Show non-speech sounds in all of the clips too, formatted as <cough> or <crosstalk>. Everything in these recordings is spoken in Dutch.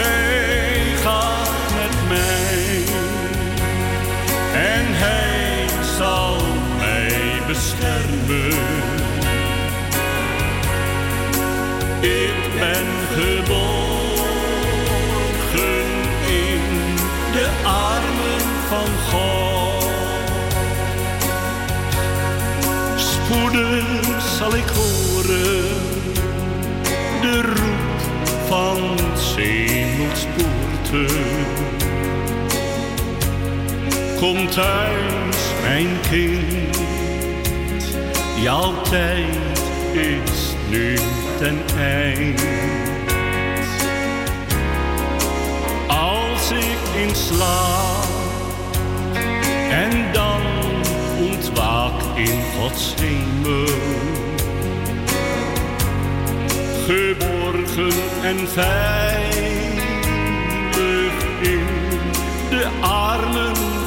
Hij gaat met mij en hij zal mij beschermen. Ik ben geboren Kom thuis, mijn kind, jouw tijd is nu ten eind. Als ik in slaap en dan ontwaak in Gods hemel. Geborgen en veilig in de armen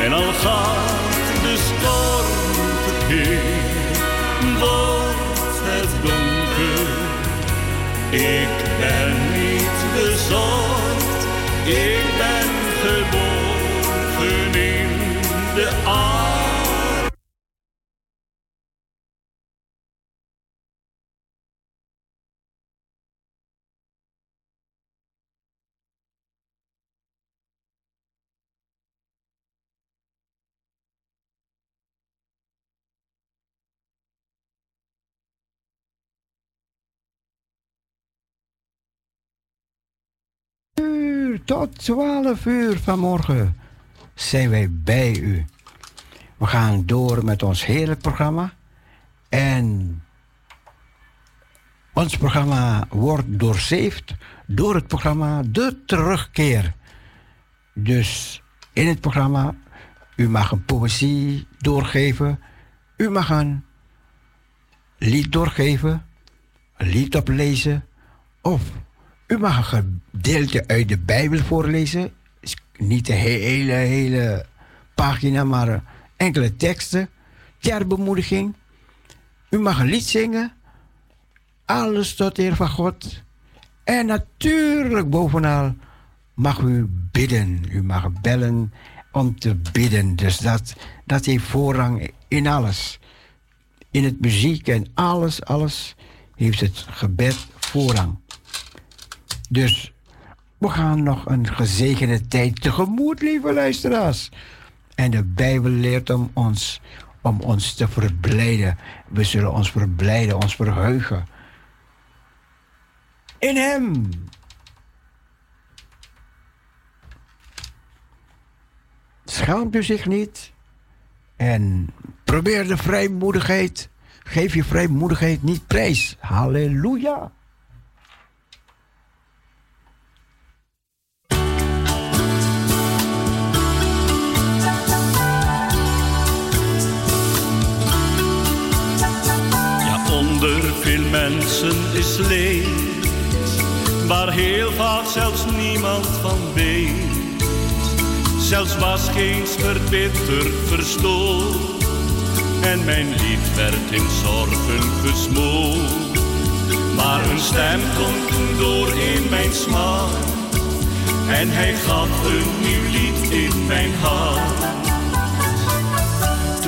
En al gaat de storm tekeer, wordt het donker. Ik ben niet bezorgd, ik ben geborgen in de armen tot 12 uur vanmorgen zijn wij bij u. We gaan door met ons hele programma. En ons programma wordt doorzeefd door het programma De Terugkeer. Dus in het programma, u mag een poëzie doorgeven. U mag een lied doorgeven, een lied oplezen of u mag een gedeelte uit de Bijbel voorlezen. Niet de hele, hele pagina, maar enkele teksten. Ter bemoediging. U mag een lied zingen. Alles tot eer van God. En natuurlijk bovenal mag u bidden. U mag bellen om te bidden. Dus dat, dat heeft voorrang in alles. In het muziek en alles, alles heeft het gebed voorrang. Dus we gaan nog een gezegende tijd tegemoet, lieve luisteraars. En de Bijbel leert om ons, om ons te verblijden. We zullen ons verblijden, ons verheugen. In Hem. Schaamt u zich niet. En probeer de vrijmoedigheid. Geef je vrijmoedigheid niet prijs. Halleluja. Veel mensen is leed, waar heel vaak zelfs niemand van weet. Zelfs was geen verbitterd verstoord, en mijn lied werd in zorgen gesmoord. Maar een stem klonk door in mijn smaak, en hij gaf een nieuw lied in mijn hart.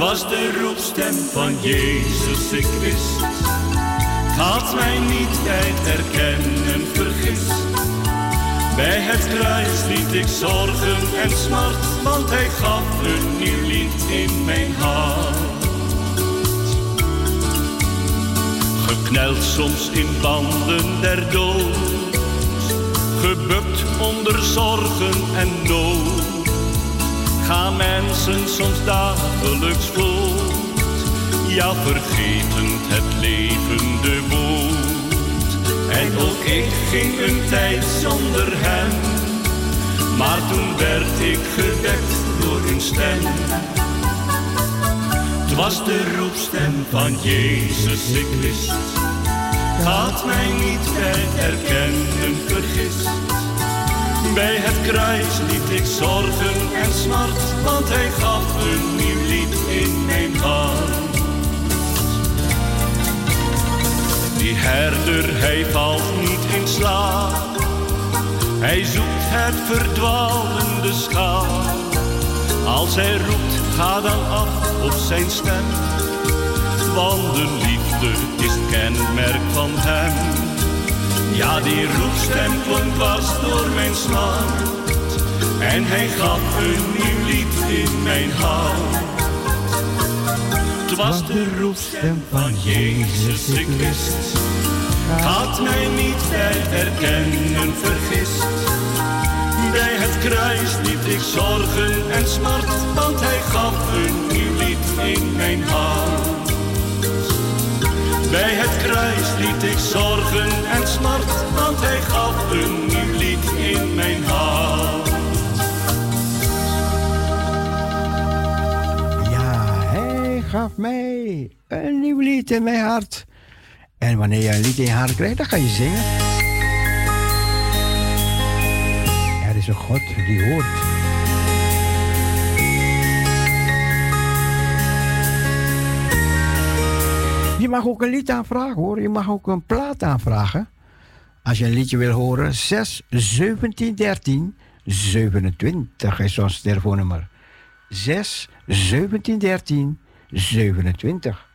Was de roepstem van Jezus, ik wist had mij niet bij het herkennen vergist. Bij het kruis liet ik zorgen en smart, want hij gaf een nieuw lied in mijn hart. Gekneld soms in banden der dood, gebukt onder zorgen en nood. Gaan mensen soms dagelijks voort, ja vergetend het levende. En ook ik ging een tijd zonder hem, maar toen werd ik gewekt door een stem. Het was de roepstem van Jezus, ik wist. Had mij niet bij herkennen vergist. Bij het kruis liet ik zorgen en smart, want hij gaf een nieuw lied in mijn hart. Herder, hij valt niet in slaap. Hij zoekt het verdwalende schaap. Als hij roept, ga dan af op zijn stem. Want de liefde is het kenmerk van hem. Ja, die roepstem klonk dwars door mijn smart. En hij gaf een nieuw lied in mijn hart. Het was de roepstem van Jezus de Christ. Had mij niet bij herkennen vergist. Bij het kruis liet ik zorgen en smart, want hij gaf een nieuw lied in mijn hart. Bij het kruis liet ik zorgen en smart, want hij gaf een nieuw lied in mijn hart. Ja, hij gaf mij een nieuw lied in mijn hart. En wanneer je een lied in je hart krijgt, dan ga je zingen. Er is een God die hoort. Mag ook een lied aanvragen hoor. Je mag ook een plaat aanvragen. Als je een liedje wil horen, 6 17 13 27 is ons telefoonnummer. 6 17 13 27.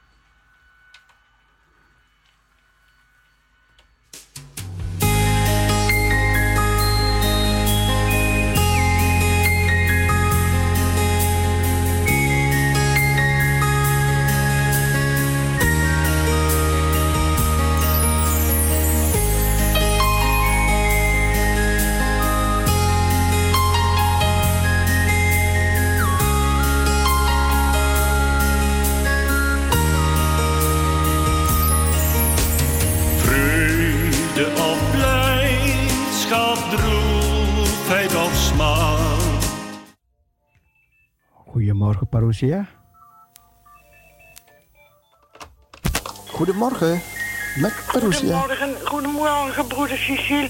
Goedemorgen, Parousia. Goedemorgen, met Parousia. Goedemorgen, goedemorgen, broeder Cecile.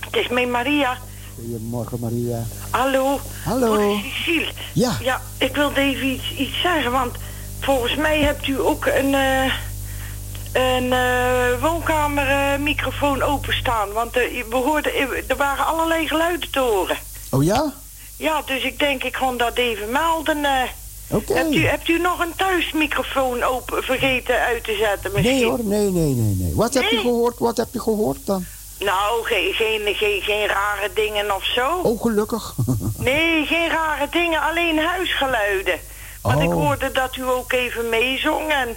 Het is mij Maria. Goedemorgen, Maria. Hallo. Hallo. Broeder Cecile. Ja. Ja, ik wilde even iets, iets zeggen, want volgens mij hebt u ook een, eh een eh woonkamermicrofoon openstaan. Want eh, we hoorden, er waren allerlei geluiden te horen. Oh ja? Ja, dus ik denk ik gewoon dat even melden. eh. Oké. Hebt, u, hebt u nog een thuismicrofoon open vergeten uit te zetten misschien? Nee hoor, nee, nee, nee, nee. Wat heb je gehoord? Wat heb je gehoord dan? Nou, geen, geen, geen, geen rare dingen of zo. Oh, gelukkig. <laughs> Nee, geen rare dingen, alleen huisgeluiden. Want ik Oh. hoorde dat u ook even meezong en...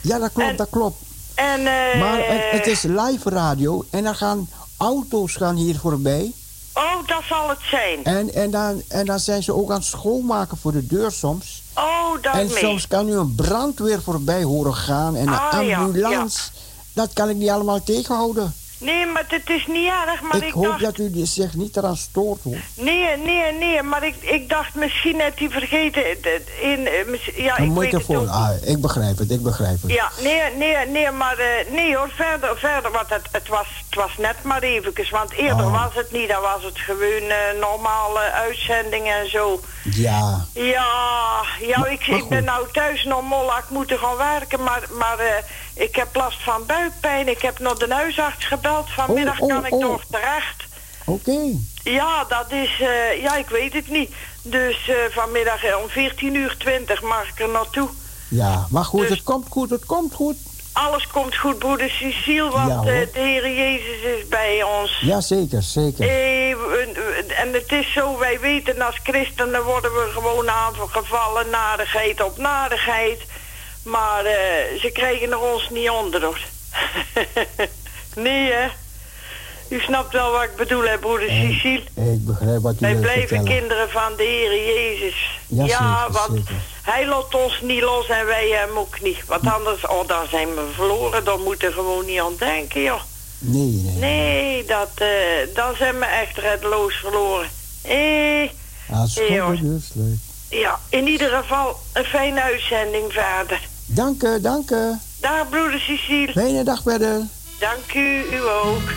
ja, dat klopt, En- dat klopt. en eh, Maar het, het is live radio en dan gaan auto's gaan hier voorbij. Oh, dat zal het zijn. En, en, dan, en dan zijn ze ook aan het schoonmaken voor de deur soms. Oh, En daarmee. soms kan u een brandweer voorbij horen gaan en een Ah, ja, ambulance. Dat kan ik niet allemaal tegenhouden. Nee, maar het is niet erg, maar ik, ik hoop dacht... dat u die- zich niet eraan stoort hoor. Nee, nee, nee, maar ik, ik dacht misschien net die vergeten... het- In, eh, ja, ik weet het ook. Ah, ik begrijp het, ik begrijp het. Ja, nee, nee, nee, maar eh, nee hoor, verder, verder, want het, het, was, het was net maar eventjes, want eerder Oh. was het niet, dan was het gewoon eh, normale uitzendingen en zo. Ja, Ja, ja Maar- ik, maar ik ben nou thuis nog mol, ik moet er gaan werken, maar, maar eh, ik heb last van buikpijn. Ik heb nog de huisarts gebeld, vanmiddag Oh, oh, kan ik oh. nog terecht. oké. Ja, dat is, eh, ja, ik weet het niet. Dus eh, vanmiddag eh, om 14 uur 20 mag ik er naartoe. Ja, maar goed, Dus- het komt goed, het komt goed. Alles komt goed, broeder Cecile, want Ja, de Heer Jezus is bij ons. Ja, zeker, zeker. En het is zo, wij weten als christenen worden we gewoon aangevallen, nadigheid op nadigheid. Maar eh, ze krijgen er ons niet onder, hoor. <laughs> nee, hè? U snapt wel wat ik bedoel, hè, broeder Cecile? Ik begrijp wat u Wij blijven kinderen van de Heer Jezus. Ja, zeker, want zeker. hij laat ons niet los en wij hem ook niet. Want anders, oh, dan zijn we verloren. Dan moeten we gewoon niet aan denken, joh. Nee, nee. Nee, dat, eh, dan zijn we echt redloos verloren. Eh, hoor. God dus ja, in ieder geval een fijne uitzending verder. Dank u, dank u. Dag, broeder Cecile. Fijne dag verder. Dank u, u ook.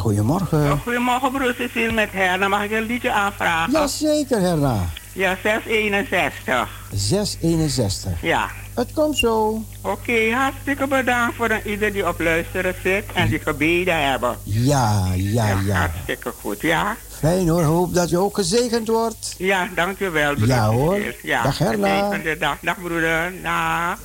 Goedemorgen. Goedemorgen, broer Cecile met Herna. Mag ik een liedje aanvragen? Jazeker, Herna. Ja, 661. 661. Ja. Het komt zo. Oké, hartstikke bedankt voor ieder die op luisteren zit en die gebeden hebben. Ja, ja, ja. Hartstikke goed, ja. Fijn hoor, hoop dat je ook gezegend wordt. Ja, dankjewel broeder. Ja hoor. Ja, dag Herna. Dag, dag broeder. Dag.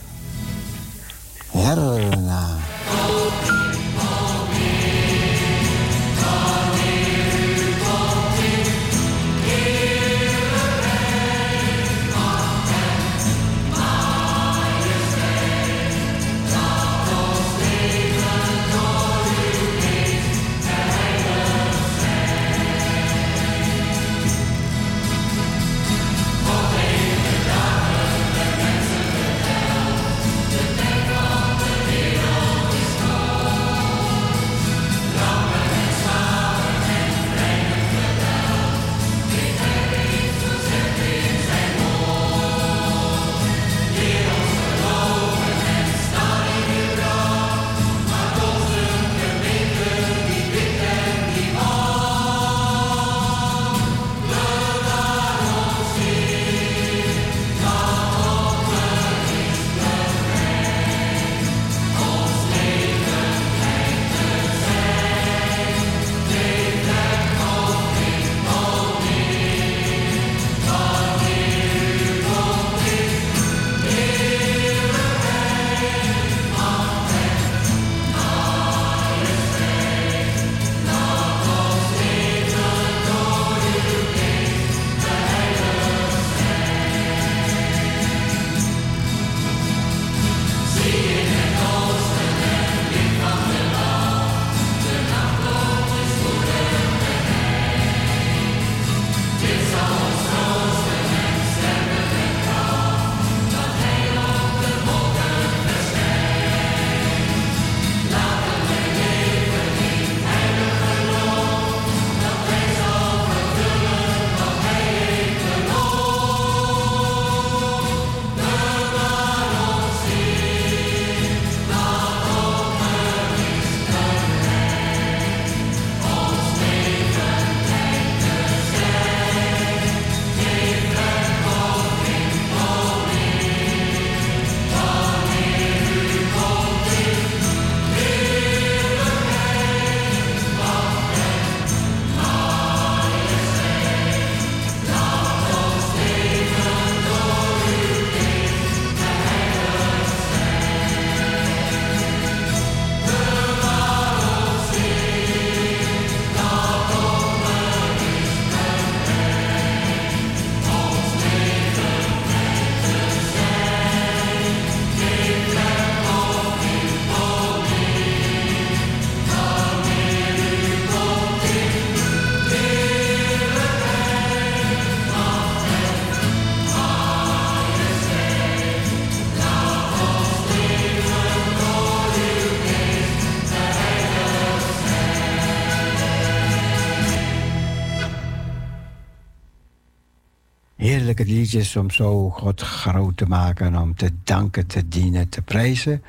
Liedjes om zo God groot te maken, om te danken, te dienen, te prijzen,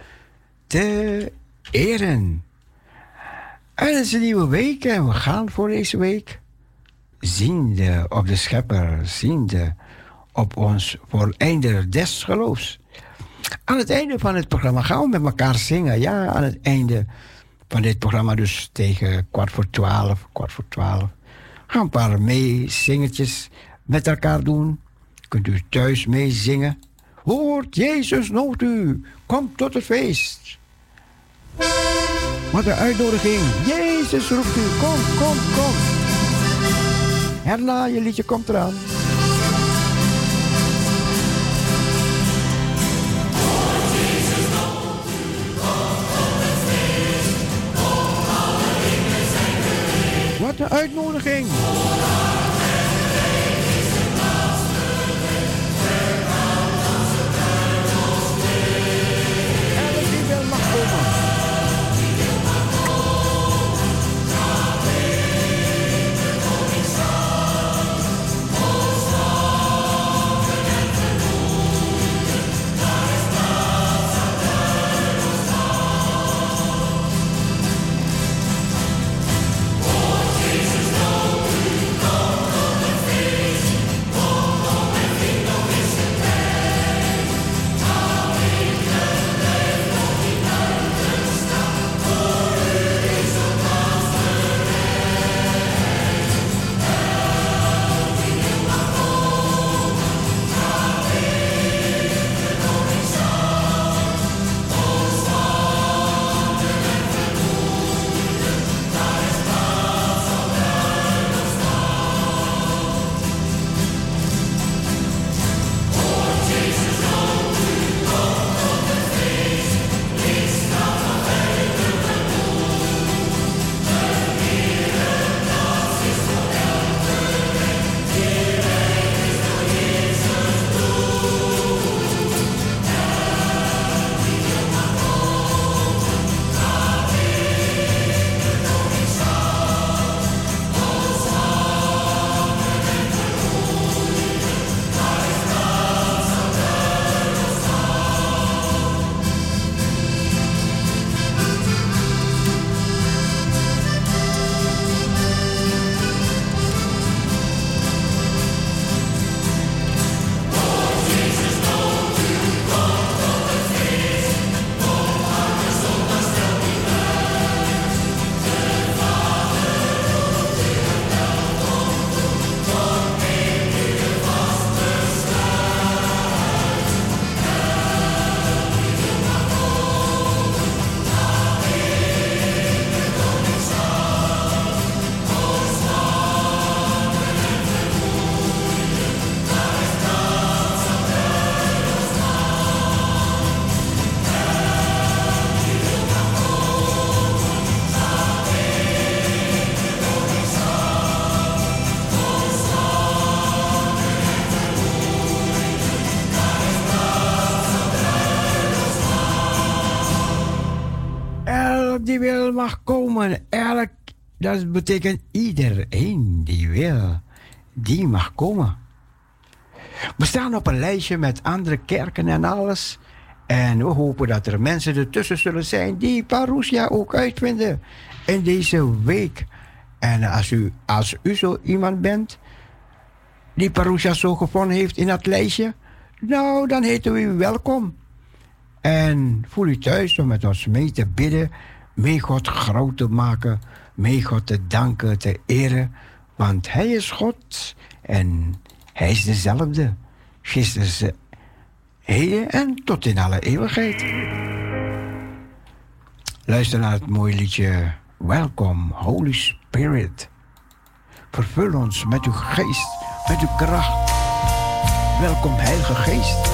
te eren. En het is een nieuwe week en we gaan voor deze week ziende op de schepper, ziende op ons voor des geloofs. Aan het einde van het programma gaan we met elkaar zingen. Ja, aan het einde van dit programma, dus tegen kwart voor twaalf, kwart voor twaalf. Gaan een paar meezingetjes met elkaar doen. Kunt u thuis meezingen. Hoort, Jezus noodt u. Kom tot het feest. Wat een uitnodiging. Jezus roept u. Kom, kom, kom. Herna, je liedje komt eraan. Wat een uitnodiging. Die wil mag komen. Elk, dat betekent iedereen die wil, die mag komen. We staan op een lijstje met andere kerken en alles. En we hopen dat er mensen ertussen zullen zijn die Parousia ook uitvinden in deze week. En als u, als u zo iemand bent die Parousia zo gevonden heeft in dat lijstje, nou, dan heten we u welkom. En voel u thuis om met ons mee te bidden, mee God groot te maken, mee God te danken, te eren. Want Hij is God en Hij is dezelfde. Gisteren, heden en tot in alle eeuwigheid. Luister naar het mooie liedje Welcome Holy Spirit. Vervul ons met uw geest, met uw kracht. Welkom Heilige Geest.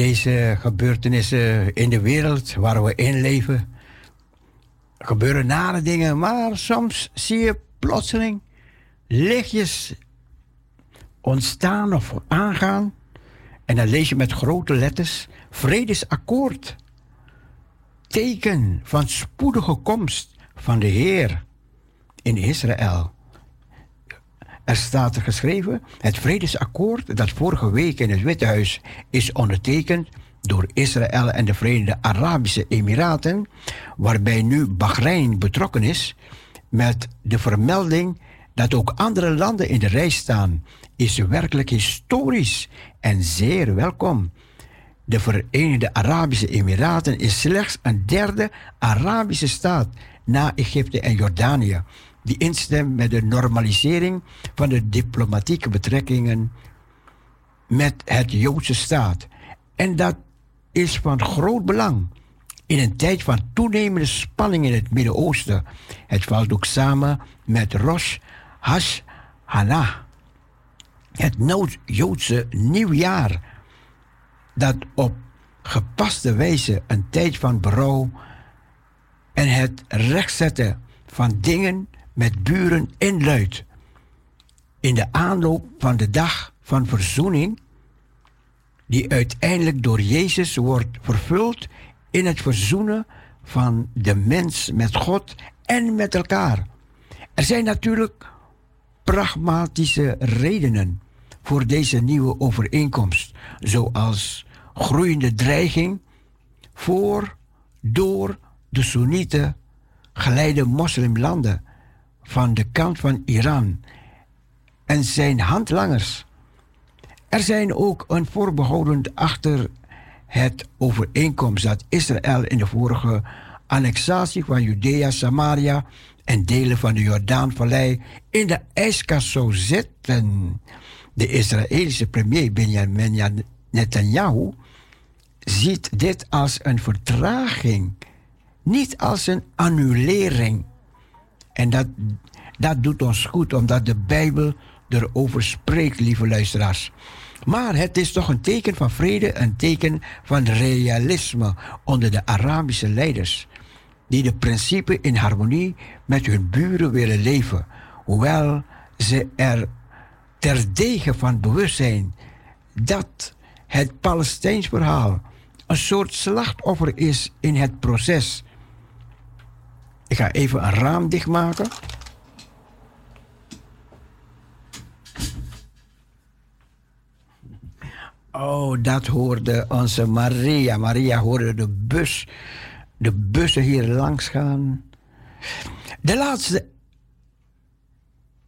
Deze gebeurtenissen in de wereld waar we in leven gebeuren nare dingen, maar soms zie je plotseling lichtjes ontstaan of aangaan. En dan lees je met grote letters vredesakkoord. Teken van spoedige komst van de Heer in Israël. Er staat er geschreven: het vredesakkoord dat vorige week in het Witte Huis is ondertekend door Israël en de Verenigde Arabische Emiraten, waarbij nu Bahrein betrokken is met de vermelding Dat ook andere landen in de rij staan, is werkelijk historisch en zeer welkom. De Verenigde Arabische Emiraten is slechts een derde Arabische staat na Egypte en Jordanië, die instemt met de normalisering van de diplomatieke betrekkingen met het Joodse staat. En dat is van groot belang in een tijd van toenemende spanning in het Midden-Oosten. Het valt ook samen met Rosh Hashanah, het Joodse nieuwjaar, dat op gepaste wijze een tijd van berouw en het rechtzetten van dingen met buren inluidt. In de aanloop van de dag van verzoening, die uiteindelijk door Jezus wordt vervuld in het verzoenen van de mens met God en met elkaar. Er zijn natuurlijk pragmatische redenen voor deze nieuwe overeenkomst, zoals groeiende dreiging voor, door de Soenieten geleide moslimlanden van de kant van Iran en zijn handlangers. Er zijn ook een voorbehouden achter het overeenkomst dat Israël in de vorige annexatie van Judea, Samaria en delen van de Jordaanvallei in de ijskast zou zetten. De Israëlische premier Benjamin Netanyahu ziet dit als een vertraging, niet als een annulering. En dat, dat doet ons goed, omdat de Bijbel erover spreekt, lieve luisteraars. Maar het is toch een teken van vrede, een teken van realisme onder de Arabische leiders, die de principe in harmonie met hun buren willen leven, hoewel ze er terdege van bewust zijn dat het Palestijns verhaal een soort slachtoffer is in het proces. Ik ga even een raam dichtmaken. Oh, dat hoorde onze Maria. Maria hoorde de bus, de bussen hier langs gaan. De laatste,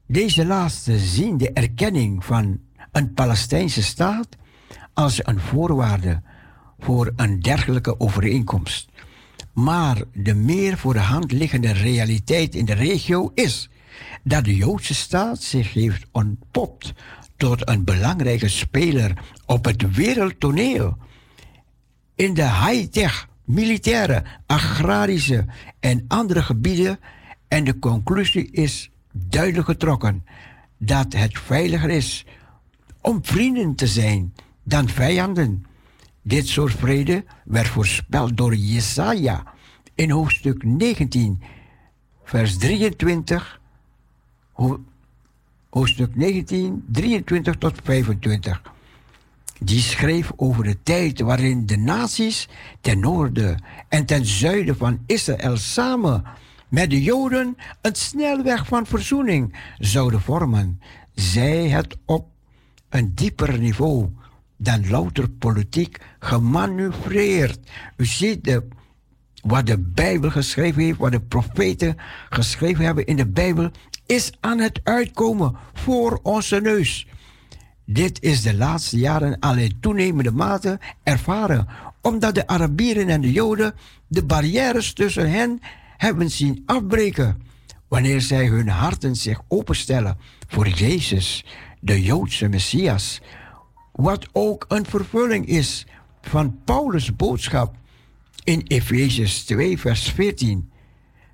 deze laatste zien de erkenning van een Palestijnse staat als een voorwaarde voor een dergelijke overeenkomst. Maar de meer voor de hand liggende realiteit in de regio is dat de Joodse staat zich heeft ontpopt tot een belangrijke speler op het wereldtoneel. In de high-tech, militaire, agrarische en andere gebieden. En de conclusie is duidelijk getrokken dat het veiliger is om vrienden te zijn dan vijanden. Dit soort vrede werd voorspeld door Jesaja in hoofdstuk 19, vers 23 hoofdstuk 19, 23 tot 25. Die schreef over de tijd waarin de naties ten noorden en ten zuiden van Israël samen met de Joden een snelweg van verzoening zouden vormen. Zij het op een dieper niveau dan louter politiek gemanoeuvreerd. U ziet de, wat de Bijbel geschreven heeft, wat de profeten geschreven hebben in de Bijbel, is aan het uitkomen voor onze neus. Dit is de laatste jaren al in toenemende mate ervaren, omdat de Arabieren en de Joden de barrières tussen hen hebben zien afbreken. Wanneer zij hun harten zich openstellen voor Jezus, de Joodse Messias, wat ook een vervulling is van Paulus' boodschap in Efesius 2, vers 14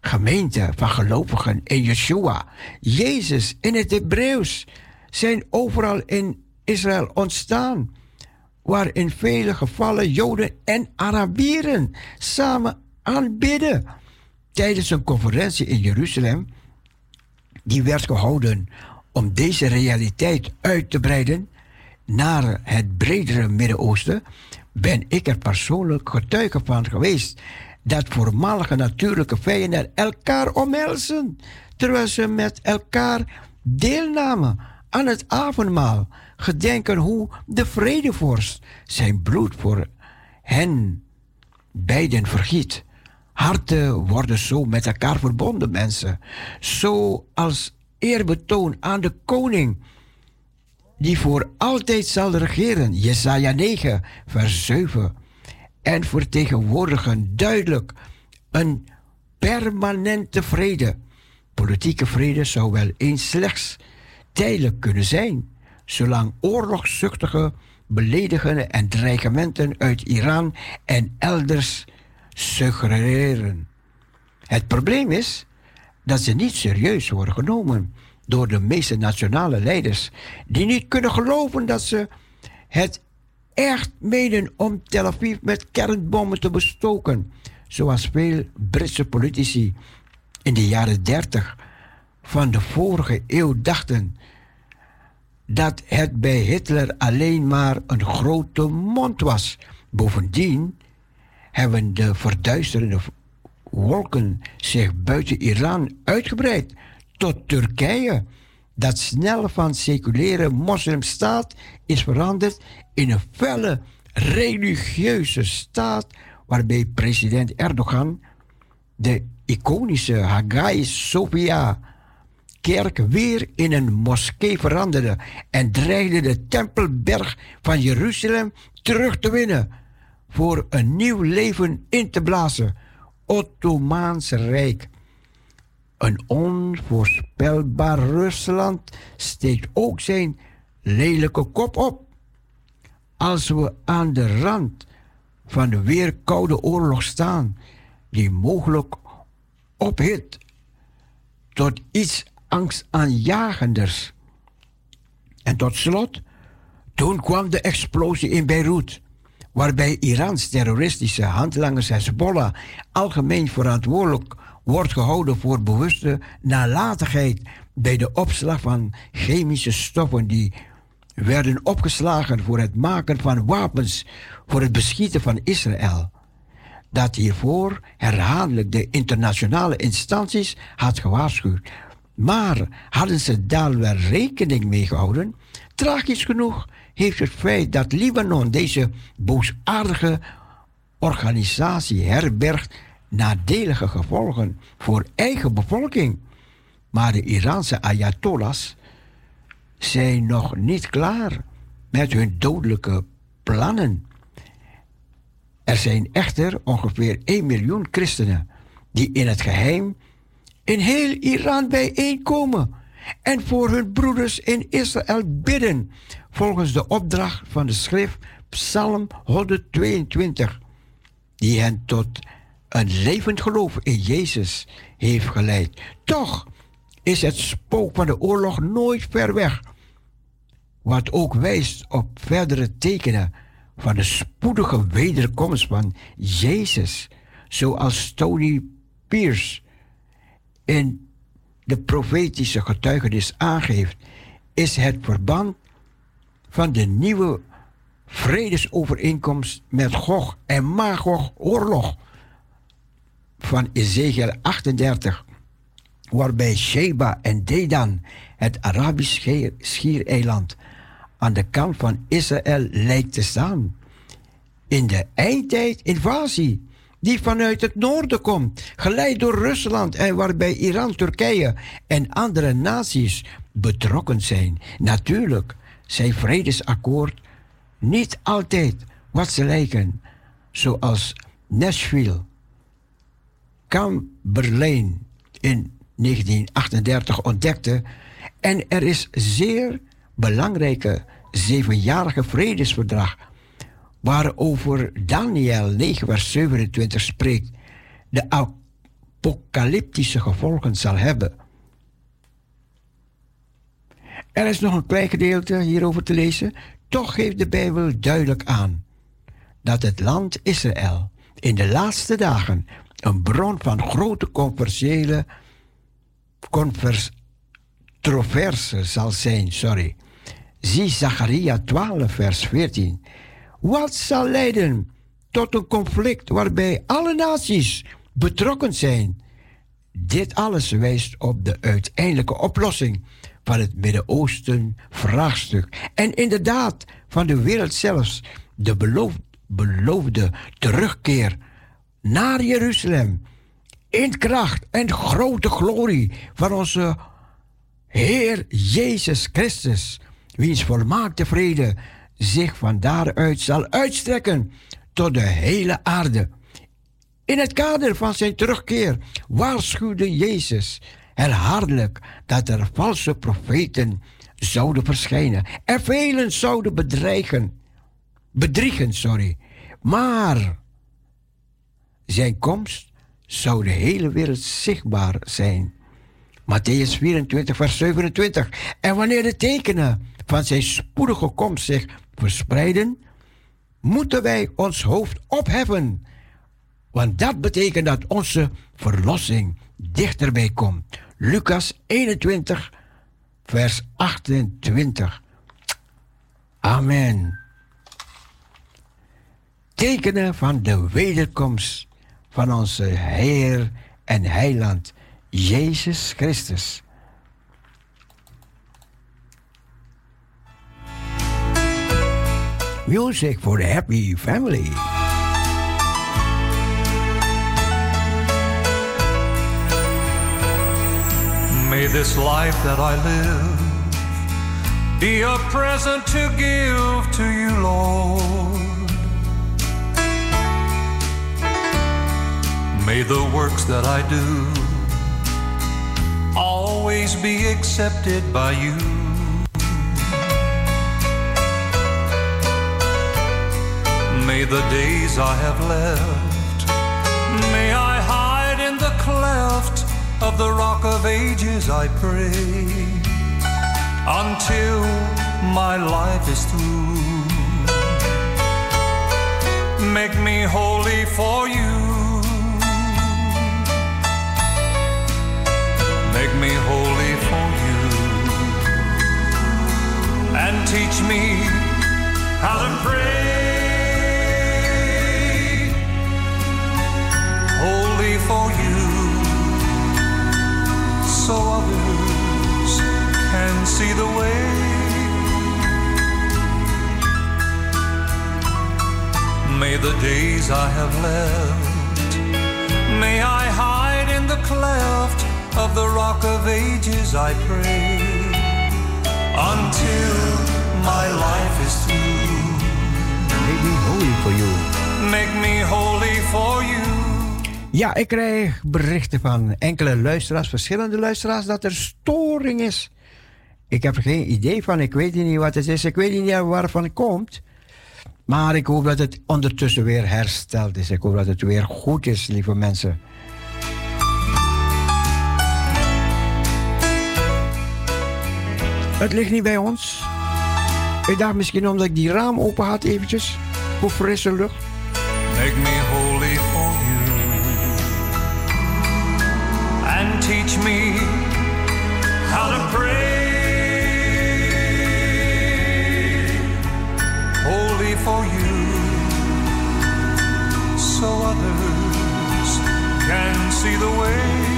gemeente van gelovigen in Yeshua, Jezus in het Hebreeuws, zijn overal in Israël ontstaan, waar in vele gevallen Joden en Arabieren samen aanbidden. Tijdens een conferentie in Jeruzalem, die werd gehouden om deze realiteit uit te breiden naar het bredere Midden-Oosten, ben ik er persoonlijk getuige van geweest dat voormalige natuurlijke vijanden elkaar omhelzen, terwijl ze met elkaar deelnamen aan het avondmaal, gedenken hoe de vredevorst zijn bloed voor hen beiden vergiet. Harten worden zo met elkaar verbonden, mensen. Zo als eerbetoon aan de koning die voor altijd zal regeren. Jesaja 9, vers 7. En vertegenwoordigen duidelijk een permanente vrede. Politieke vrede zou wel eens slechts tijdelijk kunnen zijn, zolang oorlogszuchtige beledigende en dreigementen uit Iran en elders suggereren. Het probleem is dat ze niet serieus worden genomen door de meeste nationale leiders, die niet kunnen geloven dat ze het echt menen om Tel Aviv met kernbommen te bestoken, zoals veel Britse politici in de jaren 30 van de vorige eeuw dachten dat het bij Hitler alleen maar een grote mond was. Bovendien hebben de verduisterende wolken zich buiten Iran uitgebreid tot Turkije, dat snel van seculiere moslimstaat is veranderd in een felle religieuze staat waarbij president Erdogan de iconische Hagia Sophia kerk weer in een moskee veranderde en dreigde de Tempelberg van Jeruzalem terug te winnen voor een nieuw leven in te blazen. Ottomaanse Rijk. Een onvoorspelbaar Rusland steekt ook zijn lelijke kop op. Als we aan de rand van de weer koude oorlog staan, die mogelijk ophit tot iets angstaanjagenders. En tot slot, toen kwam de explosie in Beirut, waarbij Irans terroristische handlangers Hezbollah algemeen verantwoordelijk wordt gehouden voor bewuste nalatigheid bij de opslag van chemische stoffen die werden opgeslagen voor het maken van wapens voor het beschieten van Israël. Dat hiervoor herhaaldelijk de internationale instanties had gewaarschuwd, maar hadden ze daar wel rekening mee gehouden? Tragisch genoeg heeft het feit dat Libanon deze boosaardige organisatie herbergt nadelige gevolgen voor eigen bevolking. Maar de Iraanse Ayatollahs zijn nog niet klaar met hun dodelijke plannen. Er zijn echter ongeveer 1 miljoen christenen die in het geheim in heel Iran bijeenkomen en voor hun broeders in Israël bidden, volgens de opdracht van de schrift Psalm 122, die hen tot een levend geloof in Jezus heeft geleid. Toch is het spook van de oorlog nooit ver weg, wat ook wijst op verdere tekenen van de spoedige wederkomst van Jezus, zoals Tony Pierce in de profetische getuigenis aangeeft, is het verband van de nieuwe vredesovereenkomst met Gog en Magog oorlog van Ezekiel 38, waarbij Sheba en Dedan, het Arabisch schiereiland, aan de kant van Israël lijkt te staan. In de eindtijd invasie die vanuit het noorden komt, geleid door Rusland en waarbij Iran, Turkije en andere naties betrokken zijn. Natuurlijk zijn vredesakkoord niet altijd wat ze lijken, zoals Nashville, Berlijn in 1938 ontdekte en er is zeer belangrijke zevenjarige vredesverdrag waarover Daniel 9 vers 27 spreekt, de apocalyptische gevolgen zal hebben. Er is nog een klein gedeelte hierover te lezen. Toch geeft de Bijbel duidelijk aan dat het land Israël in de laatste dagen een bron van grote commerciële controverse zal zijn. Sorry. Zie Zacharia 12, vers 14. Wat zal leiden tot een conflict waarbij alle naties betrokken zijn? Dit alles wijst op de uiteindelijke oplossing van het Midden-Oosten vraagstuk. En inderdaad, van de wereld zelfs, de beloofde terugkeer naar Jeruzalem. In kracht en grote glorie van onze Heer Jezus Christus, wiens volmaakte vrede zich van daaruit zal uitstrekken tot de hele aarde. In het kader van zijn terugkeer waarschuwde Jezus herhaaldelijk dat er valse profeten zouden verschijnen en velen zouden bedreigen, bedriegen, sorry. Maar zijn komst zou de hele wereld zichtbaar zijn. Matthäus 24, vers 27. En wanneer de tekenen van zijn spoedige komst zich verspreiden, moeten wij ons hoofd opheffen. Want dat betekent dat onze verlossing dichterbij komt. Lucas 21, vers 28. Amen. Tekenen van de wederkomst van onze Heer en Heiland Jezus Christus. Music for the happy family. May this life that I live be a present to give to you, Lord. May the works that I do always be accepted by you. May the days I have left, may I hide in the cleft of the rock of ages, I pray, until my life is through. Make me holy for you. Make me holy for you. And teach me how to pray. Holy for you so others can see the way. May the days I have left, may I hide in the cleft of the rock of ages, I pray, until my life is through. Make me holy for you. Make me holy for you. Ja, ik krijg berichten van enkele luisteraars, verschillende luisteraars, dat er storing is. Ik heb er geen idee van, ik weet niet wat het is, ik weet niet waarvan het komt. Maar ik hoop dat het ondertussen weer hersteld is. Ik hoop dat het weer goed is, lieve mensen. Het ligt niet bij ons. Ik dacht misschien omdat ik die raam open had eventjes. Voor frisse lucht. Make me holy for you and teach me how to pray. Holy for you, so others can see the way.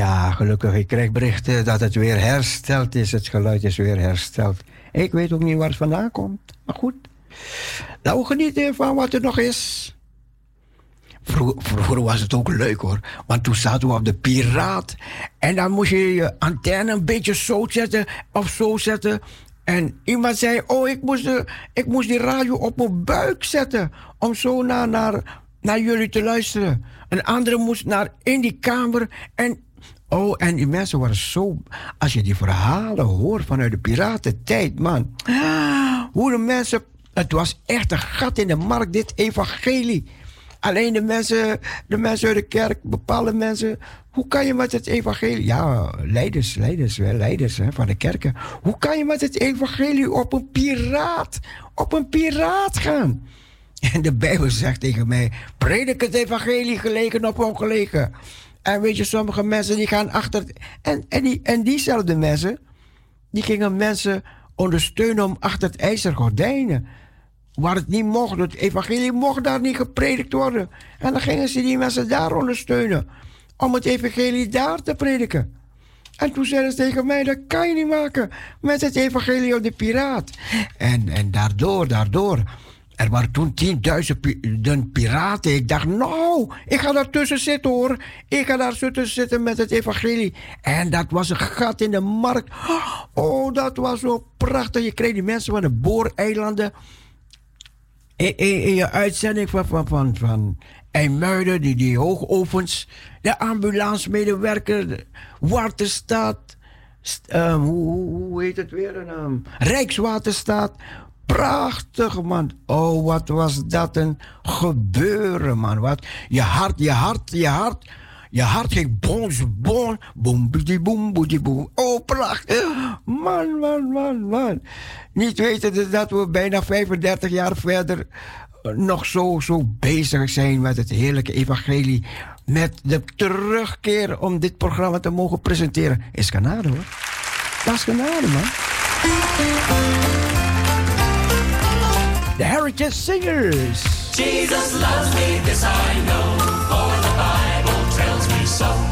Ja, gelukkig. Ik krijg berichten dat het weer hersteld is. Het geluid is weer hersteld. Ik weet ook niet waar het vandaan komt. Maar goed. Nou, genieten van wat er nog is. Vroeger, was het ook leuk hoor. Want toen zaten we op de Piraat. En dan moest je je antenne een beetje zo zetten of zo zetten. En iemand zei: Oh, ik moest, de, ik moest die radio op mijn buik zetten. Om zo naar, naar, naar jullie te luisteren. Een andere moest naar in die kamer. En Oh, en die mensen waren zo. Als je die verhalen hoort vanuit de piratentijd, man. Hoe de mensen. Het was echt een gat in de markt, dit evangelie. Alleen de mensen, de mensen uit de kerk, bepaalde mensen, Hoe kan je met het evangelie... Ja, leiders, leiders, leiders hè, van de kerken. Hoe kan je met het evangelie op een piraat, op een piraat gaan? <laughs> En de Bijbel zegt tegen mij... Predik het evangelie gelegen op ongelegen. En weet je, sommige mensen die gaan achter... En, en, die, en diezelfde mensen... Die gingen mensen ondersteunen om achter het ijzer gordijnen. Waar het niet mocht. Het evangelie mocht daar niet gepredikt worden. En dan gingen ze die mensen daar ondersteunen. Om het evangelie daar te prediken. En toen zeiden ze tegen mij, dat kan je niet maken met het evangelie op de piraat. En, en daardoor, daardoor er waren toen 10.000 piraten. Ik dacht, nou, ik ga daar tussen zitten hoor. Ik ga daar tussen zitten met het evangelie. En dat was een gat in de markt. Oh, dat was zo prachtig. Je kreeg die mensen van de booreilanden. In, in, je uitzending van, van, van, van IJmuiden, die, die hoogovens. De ambulancemedewerker, de Waterstaat. Um, hoe, hoe, heet het weer? Um, Rijkswaterstaat. Prachtig, man. Oh, wat was dat een gebeuren, man. Wat, je hart, je hart, je hart. Je hart ging bons, bon, boem, boem, boem, boem. Oh, prachtig. Man, man, man, man. Niet weten dat we bijna 35 jaar verder nog zo, zo bezig zijn met het heerlijke evangelie. Met de terugkeer om dit programma te mogen presenteren. Is genade, hoor. Dat is genade, man. The Heritage Singers. Jesus loves me, this I know, for the Bible tells me so.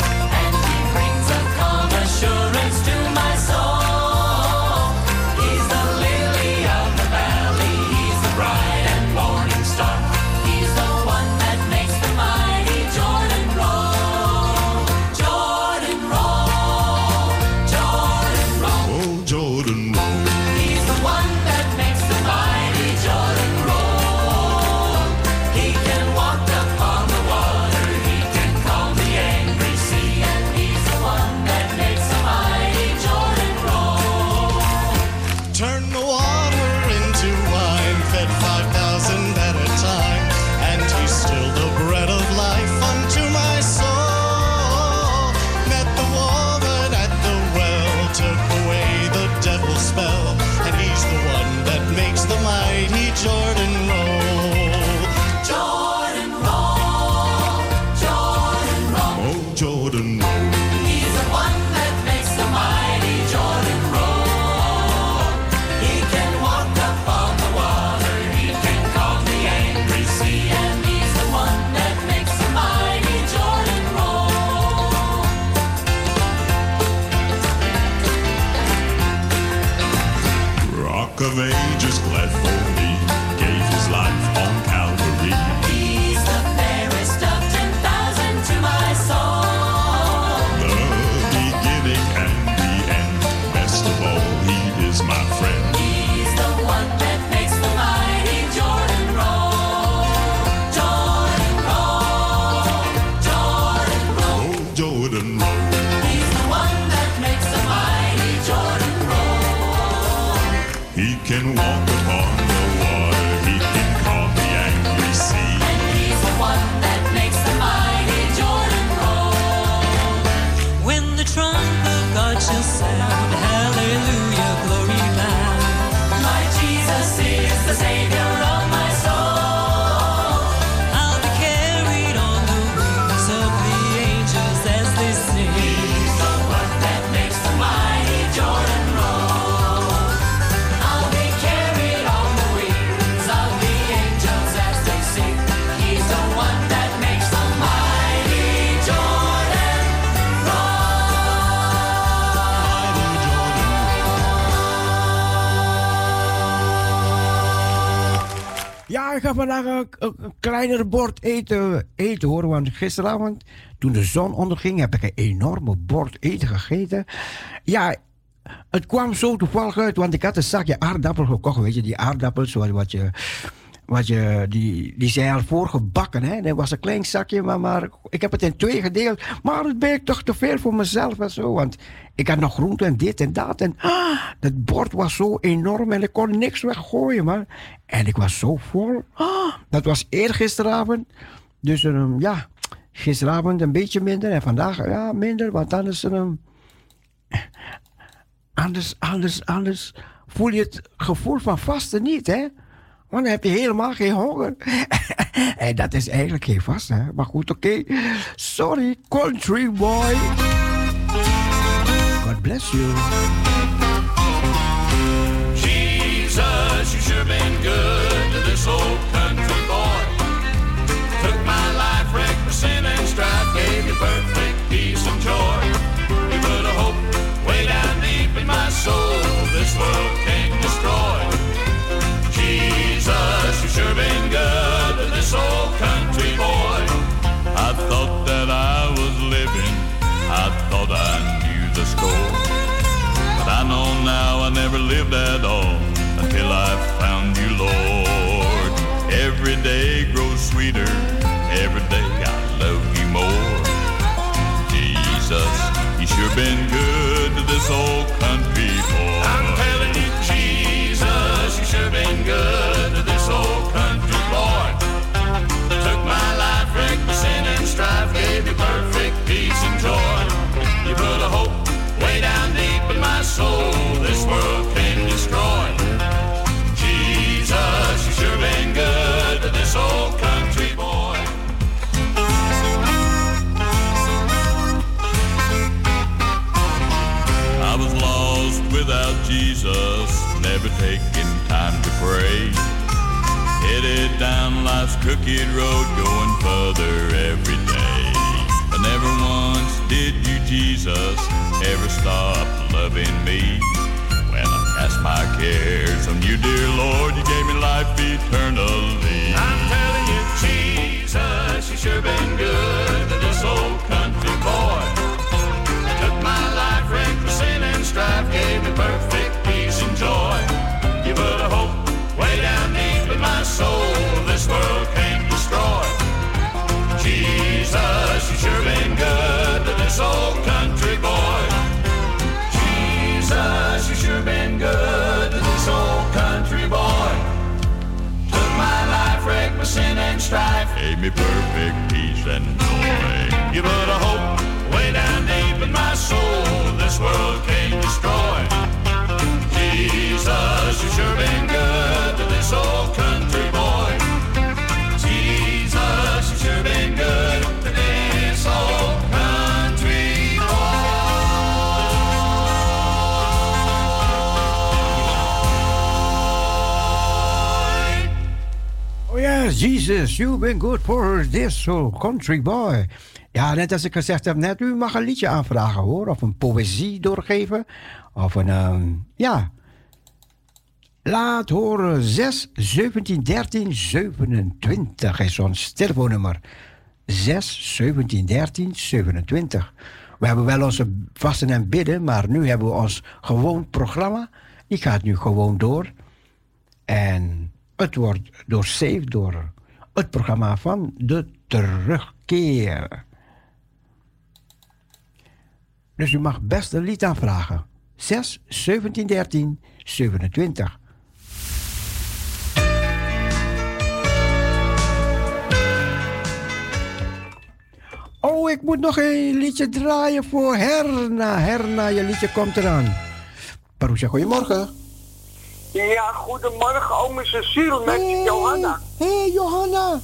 Vandaag een, een, kleiner bord eten, eten hoor. Want gisteravond, toen de zon onderging, heb ik een enorme bord eten gegeten. Ja, het kwam zo toevallig uit, want ik had een zakje aardappel gekocht. Weet je, die aardappels wat, wat je... Wat je, die, die zijn al voorgebakken, hè. Dat was een klein zakje, maar, maar ik heb het in twee gedeeld. Maar het bleek toch te veel voor mezelf en zo. Want ik had nog groente en dit en dat. En ah, dat bord was zo enorm en ik kon niks weggooien, man. En ik was zo vol. Ah, dat was eergisteravond. Dus ehm, ja, gisteravond een beetje minder en vandaag ja, minder, want er een. Anders, anders, anders voel je het gevoel van vasten niet, hè? Want dan heb je helemaal geen honger. <laughs> en dat is eigenlijk geen vast, hè? Maar goed, oké. Sorry, country boy. God bless you. I down life's crooked road, going further every day. But never once did you, Jesus, ever stop loving me. When I cast my cares on you, dear Lord, you gave me life eternally. I'm telling you, Jesus, you sure been good to this old country boy. Took my life, wrecked my sin and strife, gave me perfect peace and joy. You put a hope way down deep in my soul, world can't destroy. Jesus, you sure been good to this old country boy. Jesus, you sure been good to this old country boy. Took my life, wrecked my sin and strife, gave me perfect peace and joy. You put a hope way down deep in my soul, this world can't destroy. Jesus, you sure been Jesus, you've been good for this old country boy. Ja, net als ik gezegd heb net, u mag een liedje aanvragen hoor. Of een poëzie doorgeven. Of een, ehm, ja. Laat horen 6 17 13 27 is ons telefoonnummer. 6 17 13 27. We hebben wel onze vasten en bidden, maar nu hebben we ons gewoon programma. Die gaat nu gewoon door. En het wordt doorzevd door het programma van de terugkeer. Dus u mag best een lied aanvragen. 6 17 13 27. Oh, ik moet nog een liedje draaien voor Herna. Herna, je liedje komt eraan. Parousia, goedemorgen. Ja, goedemorgen, ome Cecile met Johanna. Hé, hey, Johanna.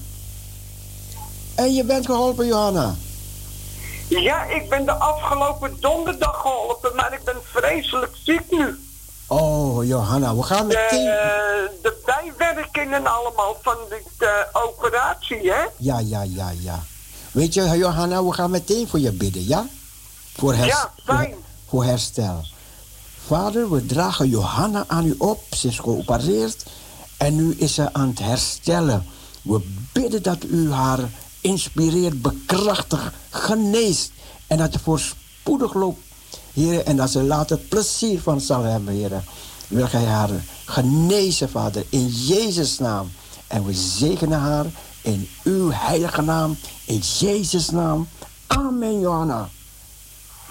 En je bent geholpen, Johanna. Ja, ik ben de afgelopen donderdag geholpen, maar ik ben vreselijk ziek nu. Oh, Johanna, we gaan meteen... De, de bijwerkingen allemaal van de eh, operatie, hè? Ja, ja, ja, ja. Weet je, Johanna, we gaan meteen voor je bidden, ja? Voor, hers- Ja, fijn. Voor herstel. Vader, we dragen Johanna aan u op. Ze is geopereerd en nu is ze aan het herstellen. We bidden dat u haar inspireert, bekrachtigt, geneest. En dat je voorspoedig loopt, Heer. En dat ze later plezier van zal hebben, Heer. Wil gij haar genezen, Vader, in Jezus' naam. En we zegenen haar in uw heilige naam, in Jezus' naam. Amen, Johanna.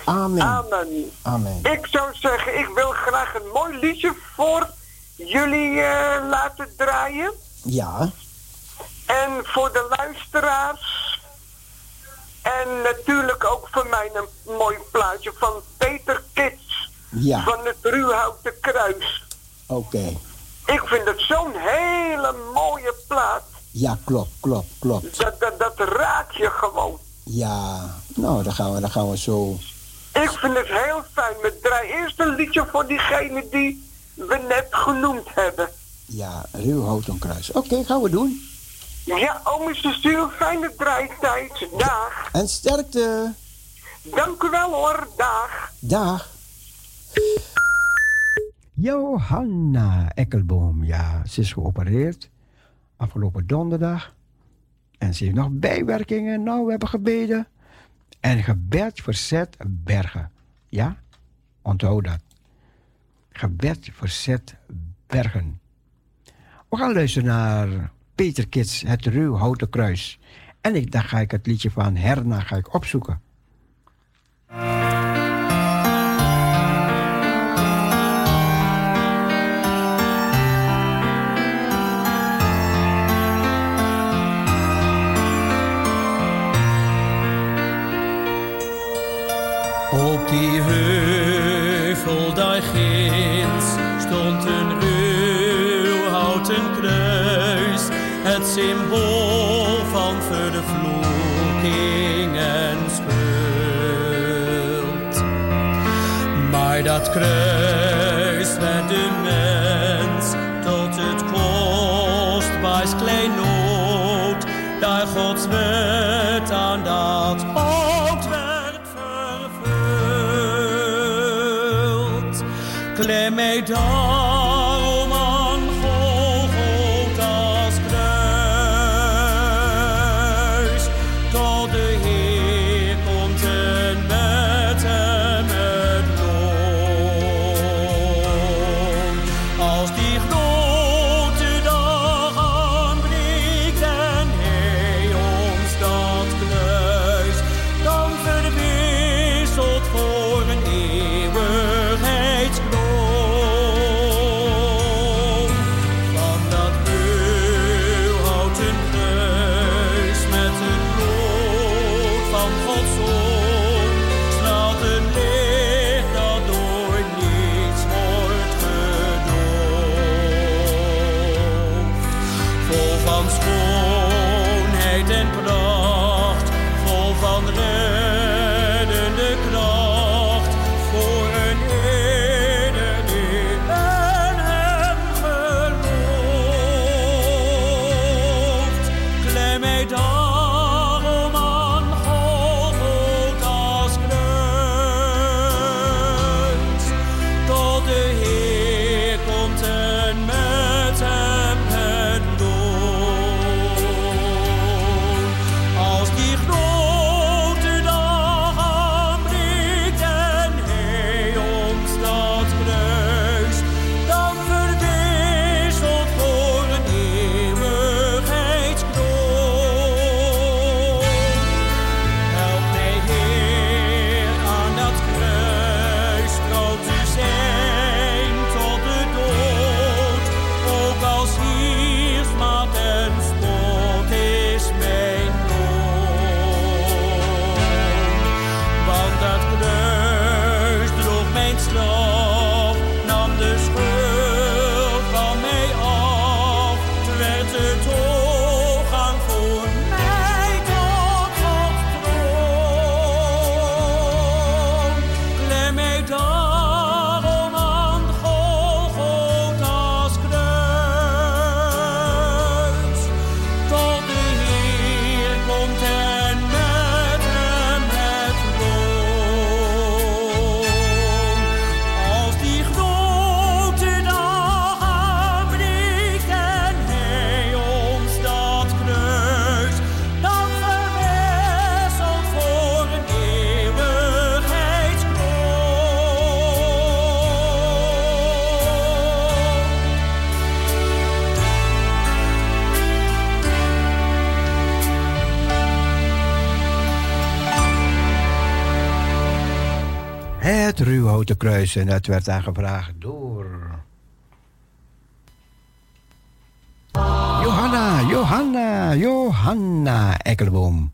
Amen. Amen. Amen. Ik zou zeggen, ik wil graag een mooi liedje voor jullie eh, laten draaien. Ja, En voor de luisteraars En natuurlijk ook voor mij een mooi plaatje van Peter Kits. Ja. Van het Ruwhouten Kruis. Oké. Ik vind het zo'n hele mooie plaat. Ja, klopt, klopt, klopt. Dat, dat, dat raakt je gewoon. Ja, nou, dan gaan we, dan gaan we zo. Ik vind het heel fijn. We draaien eerst een liedje voor diegene die we net genoemd hebben. Ja, ruwhouten kruis. Oké, gaan we doen. Ja, oom Cecile, fijne draaitijd. Dag. En sterkte. Dank u wel hoor, dag. Dag. Johanna Ekkelboom, ja, ze is geopereerd afgelopen donderdag. En ze heeft nog bijwerkingen. Nou, we hebben gebeden. En gebed verzet bergen. Ja, onthoud dat. Gebed verzet bergen. We gaan luisteren naar Peter Kits, het ruwhouten kruis. En ik, dan ga ik het liedje van Herna ga ik opzoeken. Op die heuvel daar ginds stond een ruwhouten kruis, het symbool van vervloeking en schuld. Maar dat kruis werd de Het ruwhouten kruis. En dat werd aangevraagd door. Johanna, Johanna, Johanna Ekkelboom.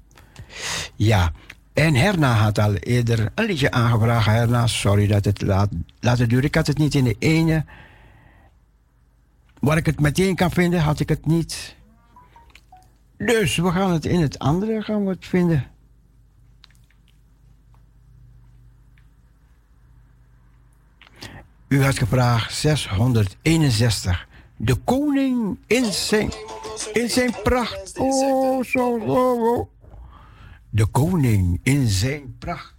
Ja, en Herna had al eerder een liedje aangevraagd. Herna, sorry dat het laat, laten duren. Ik had het niet in de ene. Waar ik het meteen kan vinden, had ik het niet. Dus we gaan het in het andere gaan we het vinden. U had gevraagd 661. De koning in zijn, in zijn pracht. Oh, zo, zo, zo. De koning in zijn pracht.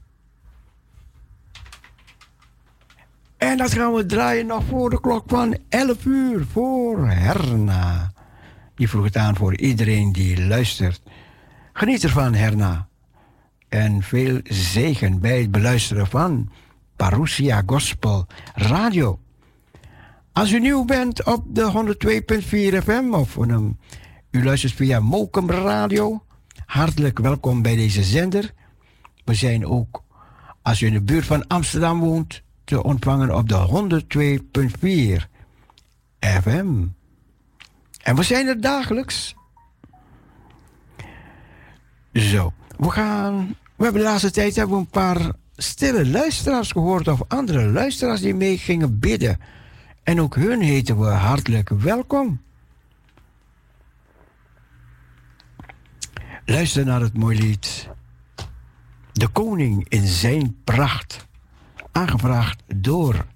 En dat gaan we draaien nog voor de klok van 11 uur voor Herna. Die vroeg het aan voor iedereen die luistert. Geniet ervan, Herna. En veel zegen bij het beluisteren van Parousia Gospel Radio. Als u nieuw bent op de 102.4 FM of um, u luistert via Mokum Radio, hartelijk welkom bij deze zender. We zijn ook, als u in de buurt van Amsterdam woont, te ontvangen op de 102.4 FM. En we zijn er dagelijks. Zo, we gaan. We hebben de laatste tijd hebben we een paar stille luisteraars gehoord of andere luisteraars die mee gingen bidden. En ook hun heten we hartelijk welkom. Luister naar het mooie lied. De koning in zijn pracht. Aangevraagd door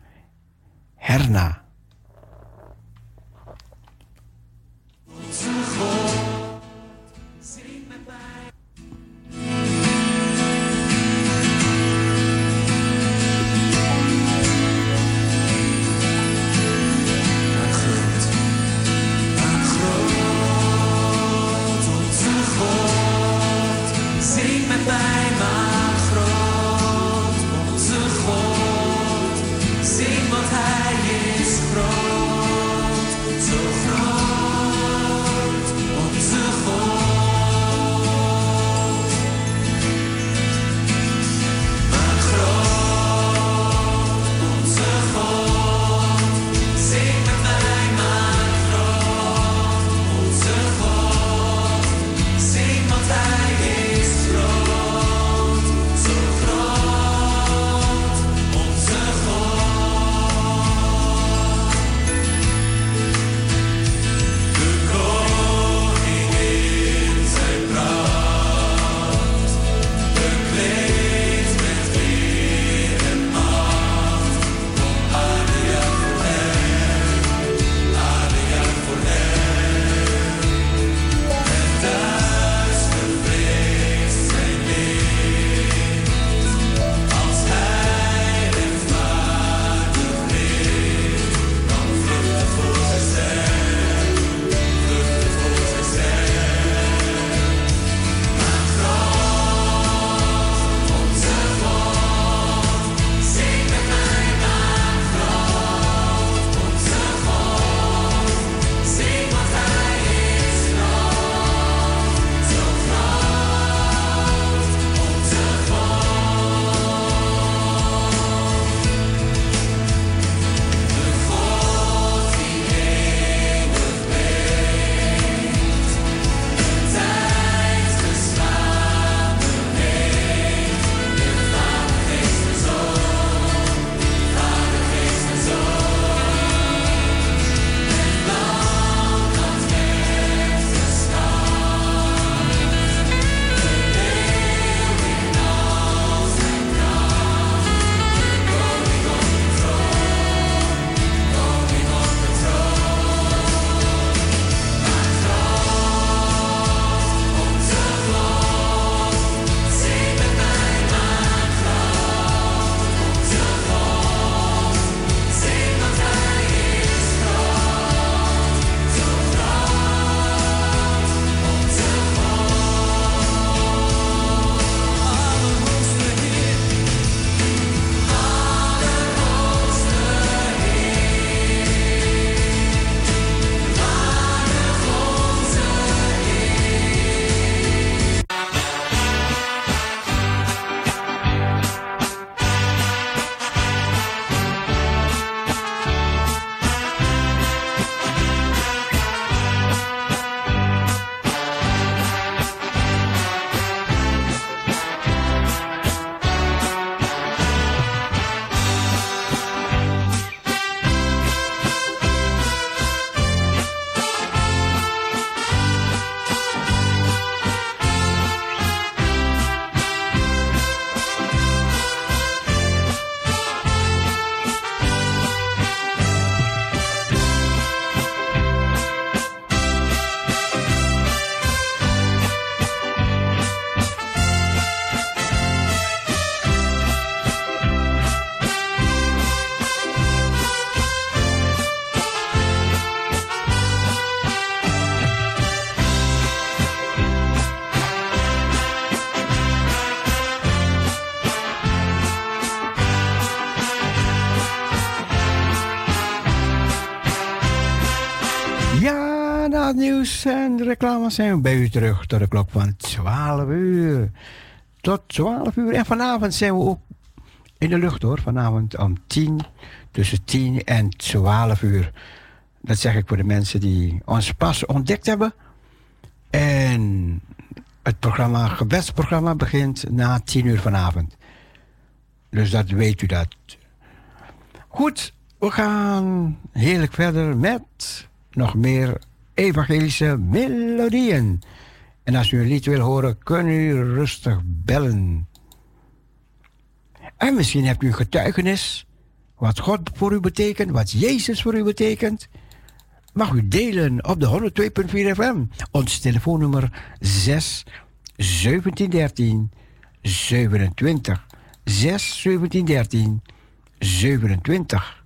Herna. En de reclame zijn we bij u terug tot de klok van 12 uur. Tot 12 uur. En vanavond zijn we ook in de lucht hoor. Vanavond om 10, tussen 10 en 12 uur. Dat zeg ik voor de mensen die ons pas ontdekt hebben. En het programma, gebedsprogramma begint na 10 uur vanavond. Dus dat weet u dat. Goed, we gaan heerlijk verder met nog meer evangelische melodieën. En als u een lied wil horen, kunt u rustig bellen. En misschien hebt u een getuigenis. Wat God voor u betekent, wat Jezus voor u betekent. Mag u delen op de 102.4 FM. Ons telefoonnummer 6 1713 27. 6 1713 27.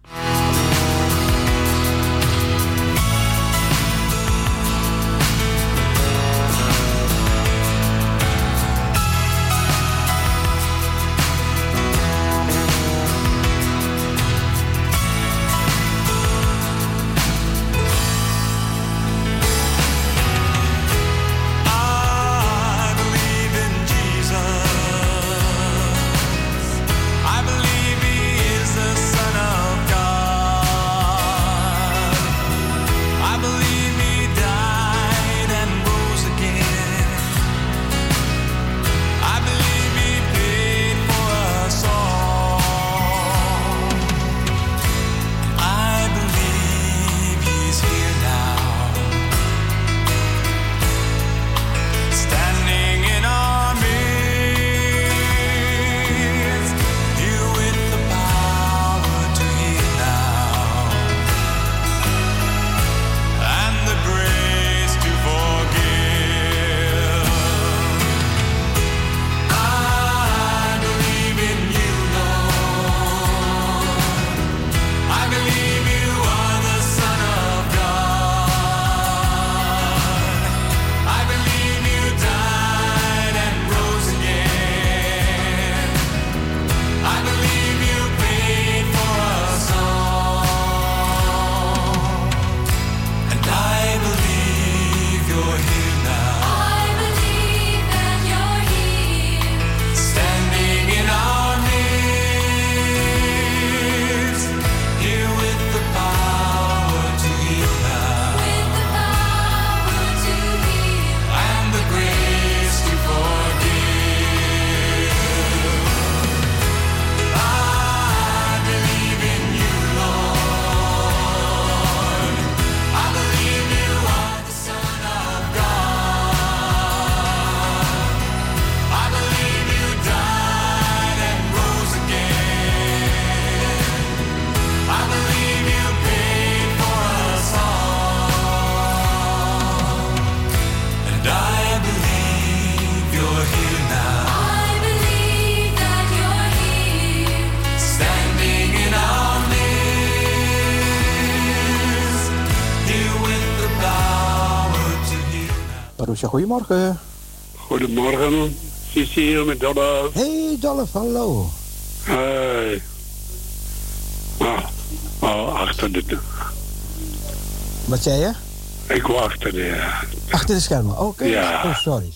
Goedemorgen. Goedemorgen, Sissi hier met Dollar. Hey Dolph, hallo. Hey. Ah, oh, achter de... Wat zei je? Ik wou achter de... Achter de schermen, oké. Ja. Oh, sorry.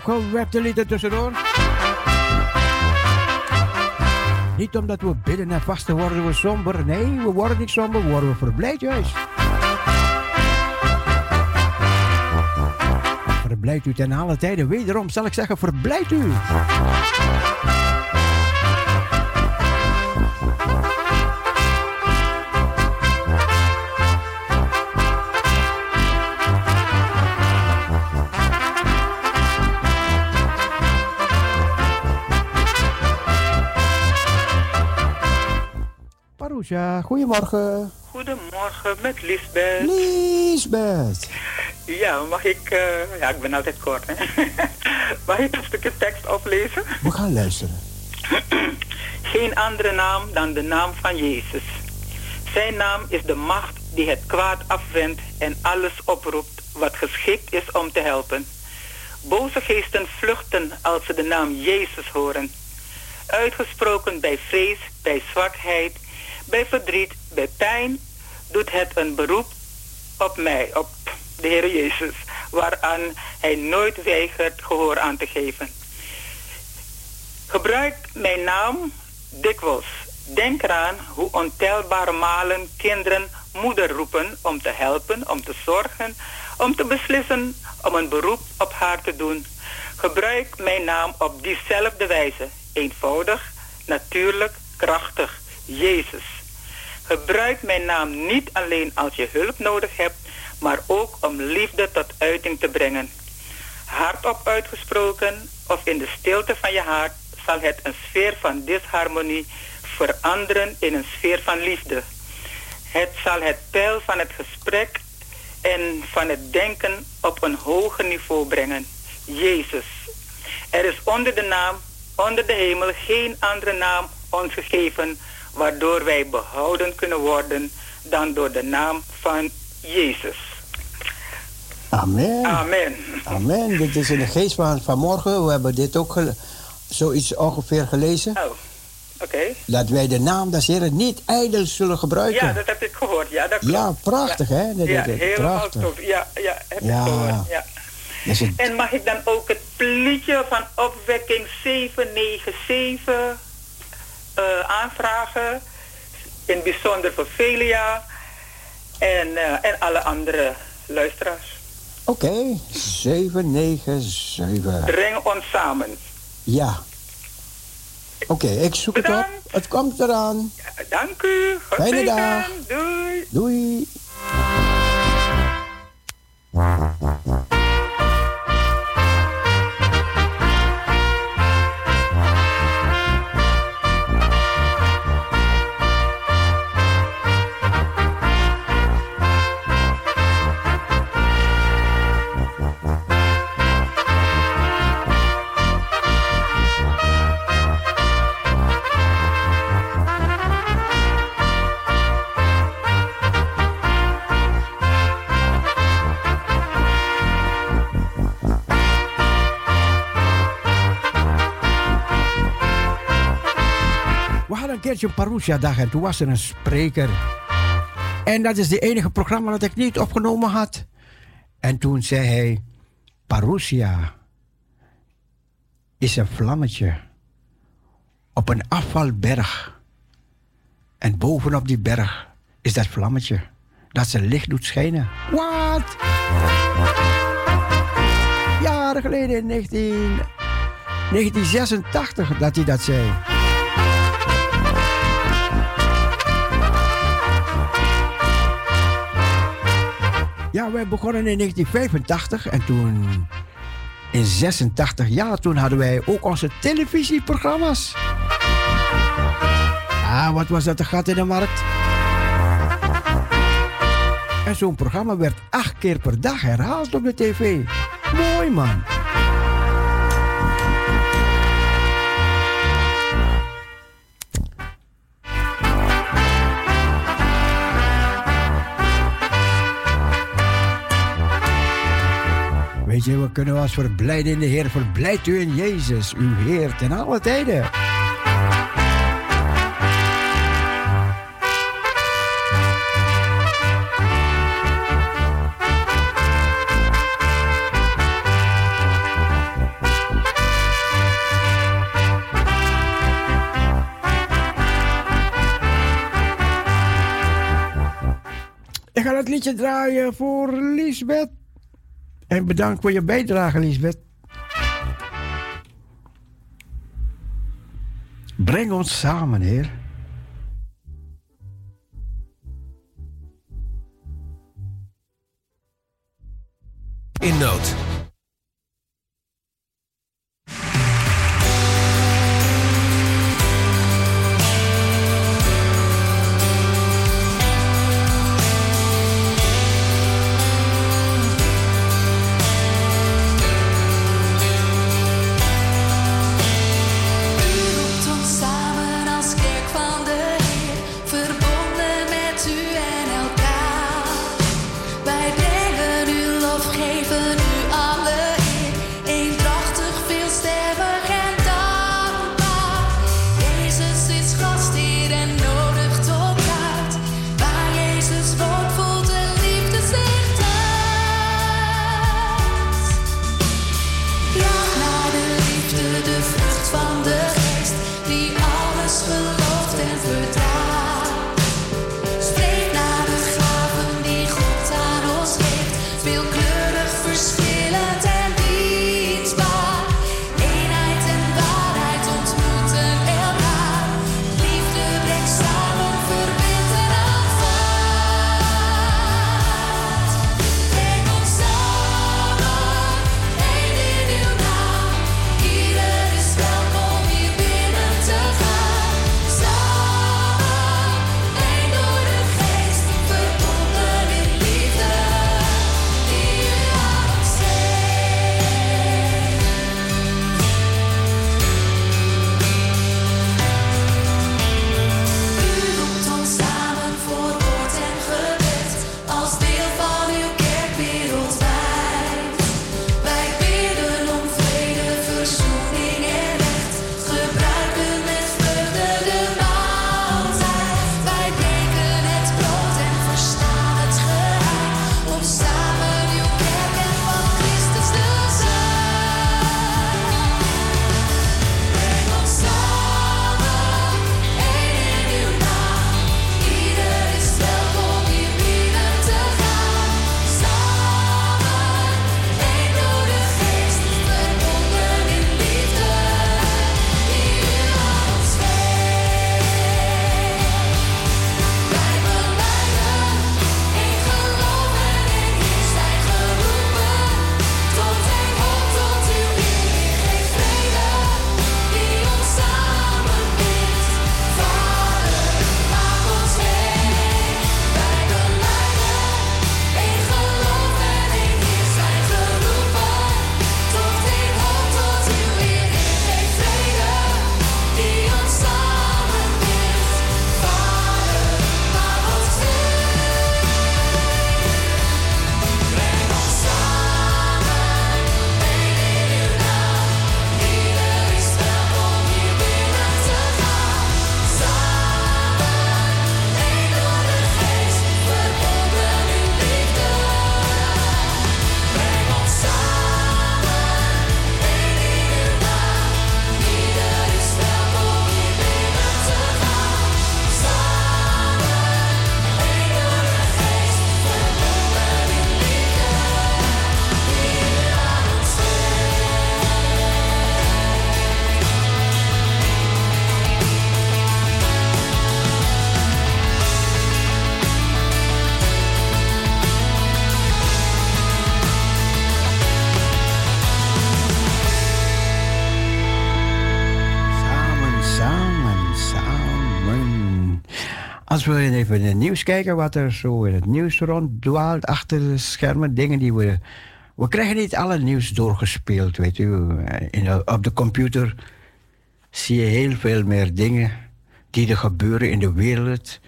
Even een opgewekte lied tussendoor. Niet omdat we bidden en vasten worden we somber. Nee, we worden niet somber, we worden verblijd juist. Verblijd u ten alle tijden. Wederom zal ik zeggen, verblijd u. Marusha, goedemorgen. Goedemorgen met Lisbeth. Lisbeth. Ja, mag ik... eh, ja, ik ben altijd kort, hè. <laughs> mag ik een stukje tekst oplezen? We gaan luisteren. <clears throat> Geen andere naam dan de naam van Jezus. Zijn naam is de macht die het kwaad afwendt en alles oproept wat geschikt is om te helpen. Boze geesten vluchten als ze de naam Jezus horen. Uitgesproken bij vrees, bij zwakheid, bij verdriet, bij pijn, doet het een beroep op mij, op de Heer Jezus, waaraan hij nooit weigert gehoor aan te geven. Gebruik mijn naam dikwijls. Denk eraan hoe ontelbare malen kinderen moeder roepen om te helpen, om te zorgen, om te beslissen om een beroep op haar te doen. Gebruik mijn naam op diezelfde wijze. Eenvoudig, natuurlijk, krachtig. Jezus. Gebruik mijn naam niet alleen als je hulp nodig hebt, maar ook om liefde tot uiting te brengen. Hardop uitgesproken of in de stilte van je hart zal het een sfeer van disharmonie veranderen in een sfeer van liefde. Het zal het pijl van het gesprek en van het denken op een hoger niveau brengen. Jezus. Er is onder de naam, onder de hemel, geen andere naam ons gegeven waardoor wij behouden kunnen worden dan door de naam van Jezus. Amen. Amen. Amen. Dit is in de geest van vanmorgen. We hebben dit ook zoiets ongeveer gelezen. Oh, oké. Dat wij de naam des Heren niet ijdel zullen gebruiken. Ja, dat heb ik gehoord. Ja, dat klopt. Ja, prachtig, Ja. hè? Dat- ja, helemaal tof. Ja, ja, heb Ja. ik gehoord. Ja. Het- En mag ik dan ook het liedje van opwekking 797 eh, aanvragen? In het bijzonder voor Velia en, eh, en alle andere luisteraars. Oké, 797. Breng ons samen. Ja. Oké, ik zoek het op. Het komt eraan. Dank u. Fijne dag. Doei. Doei. Een keertje Parousia-dag en toen was er een spreker. En dat is de enige programma dat ik niet opgenomen had. En toen zei hij: Parousia is een vlammetje op een afvalberg. En bovenop die berg is dat vlammetje dat zijn licht doet schijnen. Wat? Jaren geleden in 19, 1986 dat hij dat zei. Ja, wij begonnen in 1985 en toen in 86 jaar, toen hadden wij ook onze televisieprogramma's. Ah, wat was dat een gat in de markt? En zo'n programma werd acht keer per dag herhaald op de tv. Mooi man. Weet je, we kunnen ons verblijden in de Heer. Verblijd u in Jezus, uw Heer, ten alle tijden. Ik ga het liedje draaien voor Lisbeth. En bedankt voor je bijdrage, Lisbeth. Breng ons samen, Heer. In nood. Als we even in het nieuws kijken, wat er zo in het nieuws ronddwaalt achter de schermen, dingen die we. We krijgen niet alle nieuws doorgespeeld, weet u. In op de computer zie je heel veel meer dingen die er gebeuren in de wereld.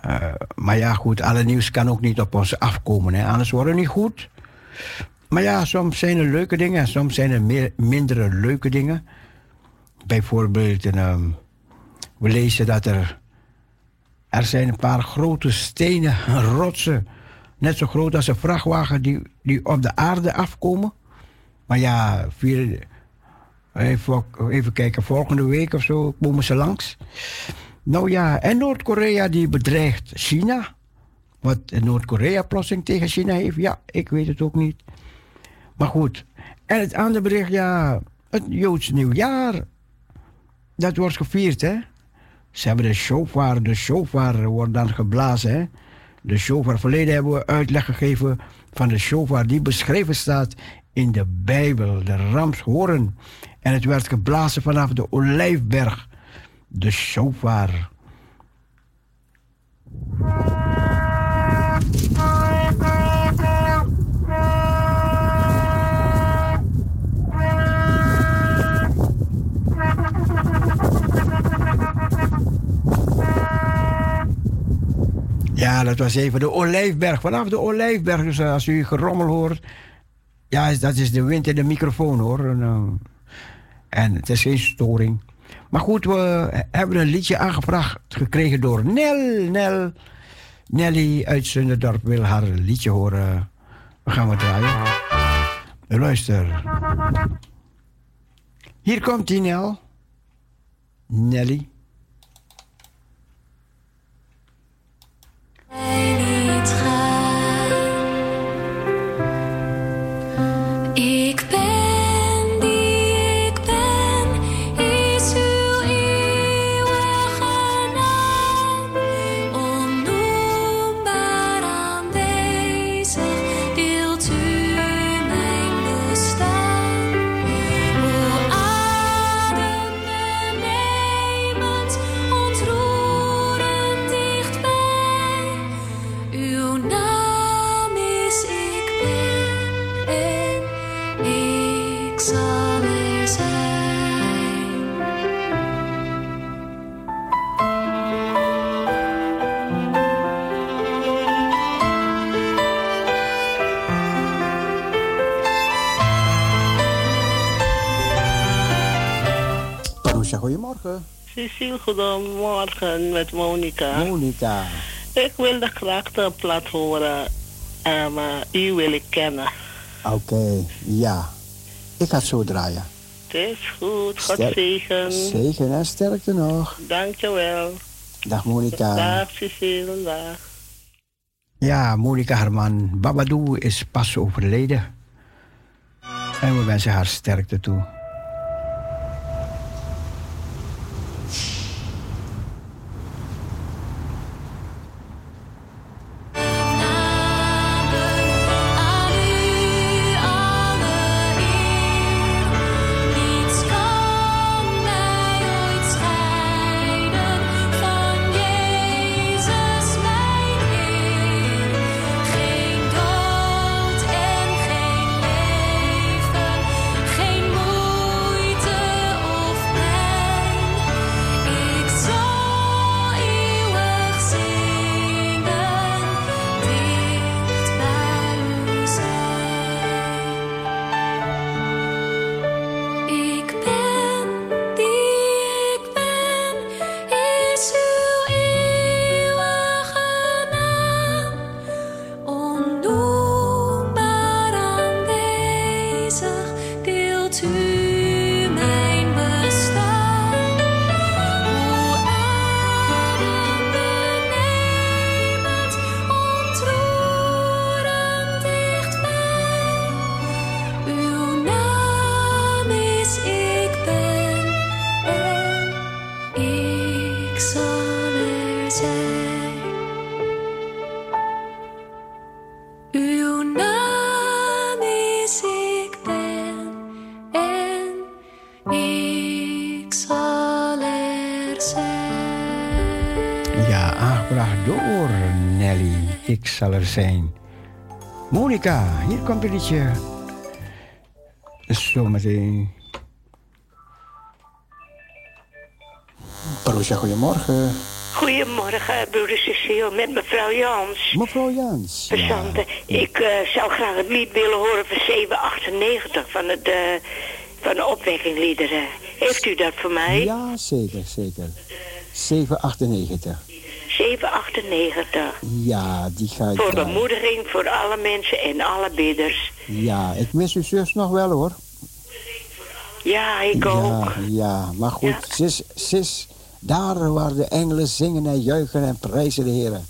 Eh, maar ja, goed, alle nieuws kan ook niet op ons afkomen, hè, anders worden we niet goed. Maar ja, soms zijn er leuke dingen, soms zijn er mindere leuke dingen. Bijvoorbeeld, ehm, we lezen dat er er zijn een paar grote stenen rotsen. Net zo groot als een vrachtwagen die, die op de aarde afkomen. Maar ja, vier, even, kijken, volgende week of zo komen ze langs. Nou ja, en Noord-Korea die bedreigt China. Wat Noord-Korea plotseling tegen China heeft, ja, ik weet het ook niet. Maar goed. En het andere bericht, ja, het Joods nieuwjaar. Dat wordt gevierd, hè? Ze hebben de shofar, de shofar wordt dan geblazen. Hè? De shofar, verleden hebben we uitleg gegeven van de shofar die beschreven staat in de Bijbel, de ramshoorn. En het werd geblazen vanaf de olijfberg, de shofar. Ja, dat was even de Olijfberg. Vanaf de Olijfberg. Dus eh, als u gerommel hoort. Ja, dat is de wind in de microfoon hoor. En, eh, en het is geen storing. Maar goed, we hebben een liedje aangevraagd gekregen door Nel. Nel. Nelly uit Zunderdorp wil haar liedje horen. We gaan wat draaien. Luister. Hier komt die Nel. Nelly. Niet gaan. Goedemorgen. Cecile, goedemorgen met Monica. Monica. Ik wilde graag de plat horen. eh, maar u wil ik kennen. Oké, ja. Ik ga het zo draaien. Het is goed. God zegen. Zegen en sterkte nog. Dankjewel. Dag Monica. Dag Cecile, dag. Ja, Monica Herman. Babadou is pas overleden. En we wensen haar sterkte toe. Er zijn. Monica, hier komt een liedje. Zometeen. Parousia, goedemorgen. Goedemorgen, broeder Cecile, met mevrouw Jans. Mevrouw Jans. Ja. Ik eh, zou graag het lied willen horen van 798 van, het, eh, van de opwekkingliederen. Heeft u dat voor mij? Ja, zeker, zeker. 798. 798. Ja, die ga ik Voor draaien. bemoediging voor alle mensen en alle bidders. Ja, ik mis uw zus nog wel hoor. Ja, ik ook. Ja, ja, maar goed, ze, is, ze is daar waar de engelen zingen en juichen en prijzen de Heer.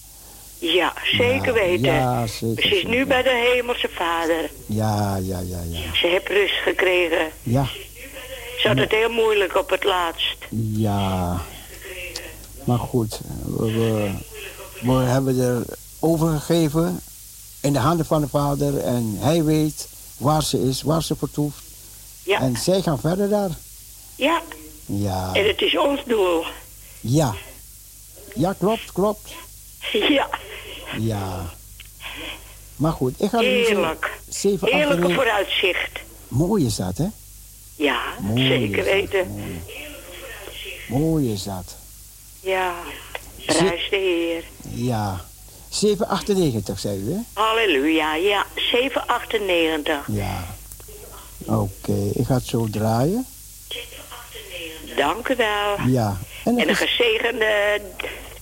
Ja, zeker weten. Ja, zeker. Ze is nu bij de hemelse vader. Ja, ja, ja, ja. Ze heeft rust gekregen. Ja, Ze had het heel moeilijk op het laatst. ja. Maar goed, we, we, we hebben er overgegeven in de handen van de Vader en hij weet waar ze is, waar ze vertoeft. Ja. En zij gaan verder daar. Ja, Ja, en het is ons doel. ja. Ja, klopt, klopt. Ja, Ja. Maar goed, ik ga er heerlijk. 7, Heerlijke vooruitzicht. Mooi is dat, hè? Ja, Mooi zeker weten. Mooi is dat. Ja, prijs de Heer. Ja. 798, zei u, hè? Halleluja, ja, 798. Ja. Oké, ik ga het zo draaien. Dank u wel. Ja. En, een is- gezegende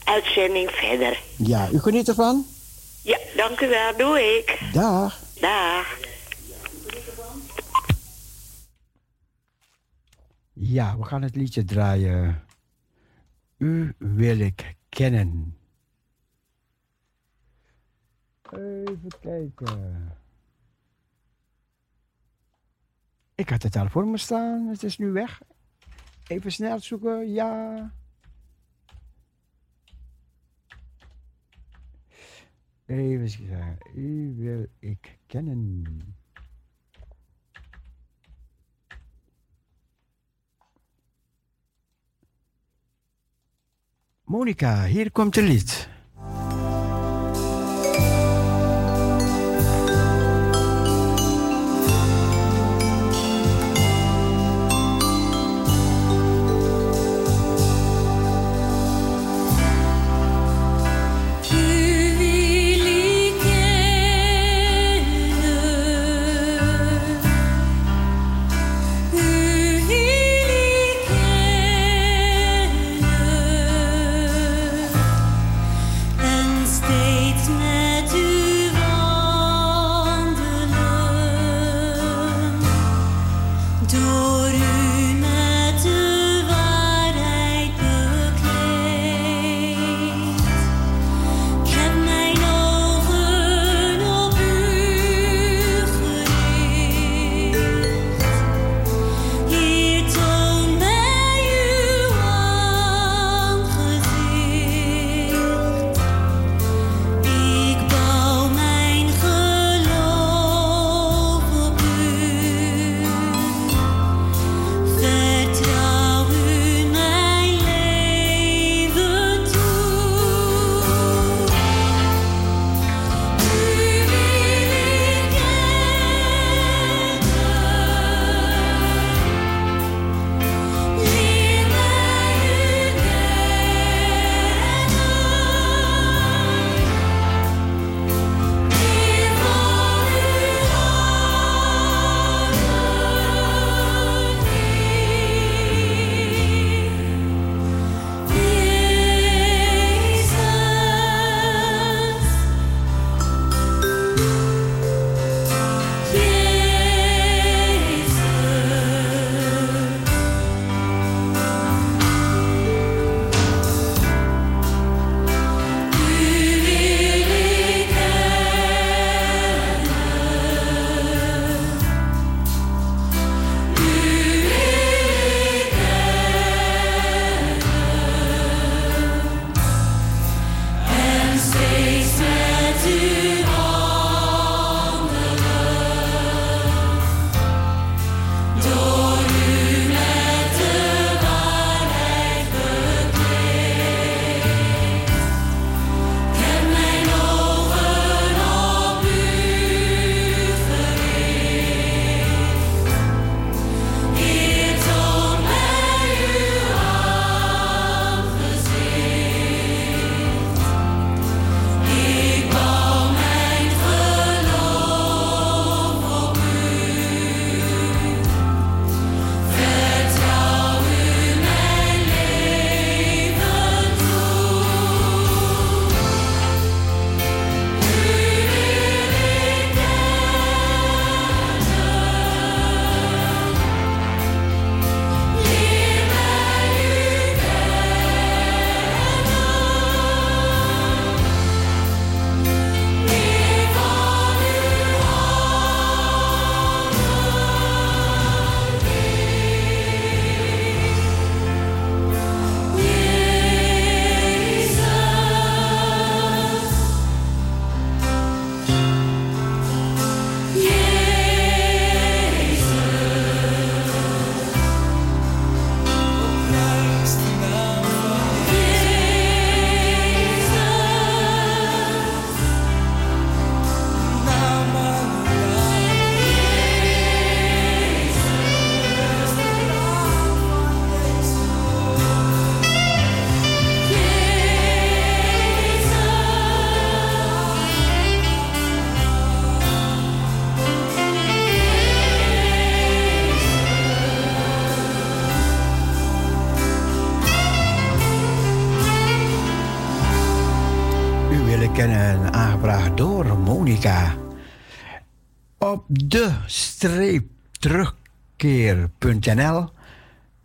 uitzending verder. ja, u geniet ervan? Ja, dank u wel, doe ik. Dag. Dag. Ja, we gaan het liedje draaien. U wil ik kennen. Even kijken. Ik had het al voor me staan, het is nu weg. Even snel zoeken, ja. Even zeggen, u wil ik kennen. Monica, hier komt een lied.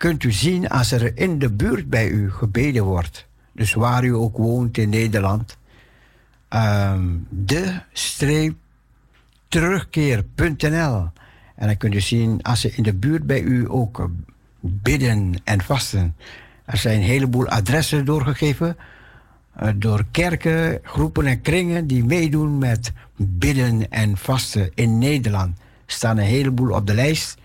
Kunt u zien als er in de buurt bij u gebeden wordt. Dus waar u ook woont in Nederland. Ehm, de terugkeer.nl. En dan kunt u zien als er in de buurt bij u ook bidden en vasten. Er zijn een heleboel adressen doorgegeven eh, door kerken, groepen en kringen die meedoen met bidden en vasten in Nederland. Er staan een heleboel op de lijst.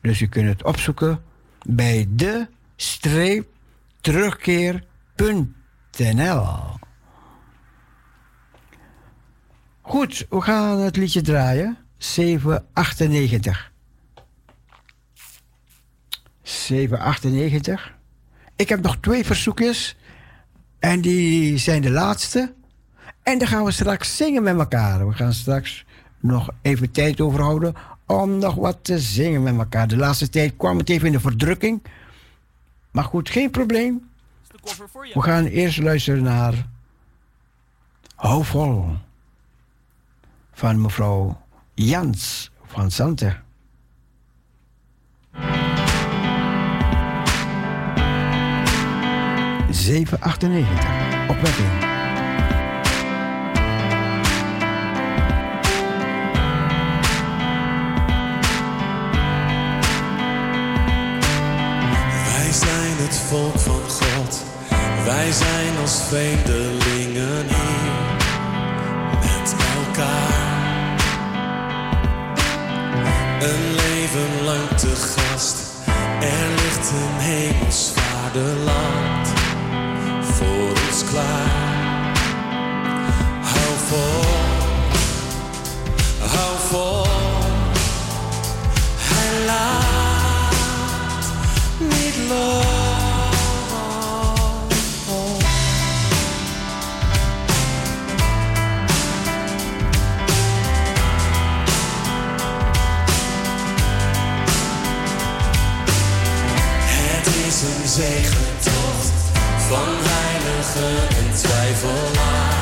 Dus u kunt het opzoeken bij de streep terugkeer.nl. Goed, we gaan het liedje draaien. 798. 798. Ik heb nog twee verzoekjes. En die zijn de laatste. En dan gaan we straks zingen met elkaar. We gaan straks nog even tijd overhouden om nog wat te zingen met elkaar. De laatste tijd kwam het even in de verdrukking. Maar goed, geen probleem. We gaan eerst luisteren naar Hou vol van mevrouw Jans van. Zeven achtennegentig. Opwekking. Wij zijn als vreemdelingen hier met elkaar. Een leven lang te gast. Er ligt een hemels vaderland voor ons klaar. Hou vol, hou vol. Hij laat niet. Zegentocht van heiligen en twijfelaars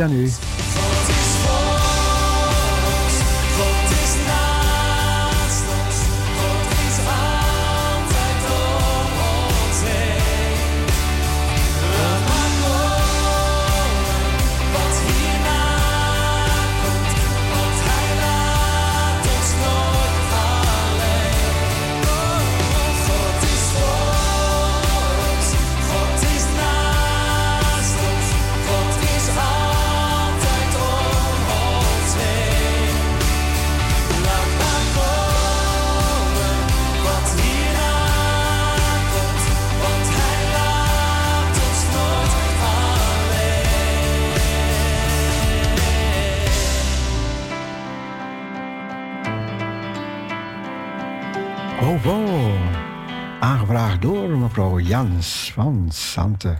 仙女。Novo. Aangevraagd door mevrouw Jans van Sante.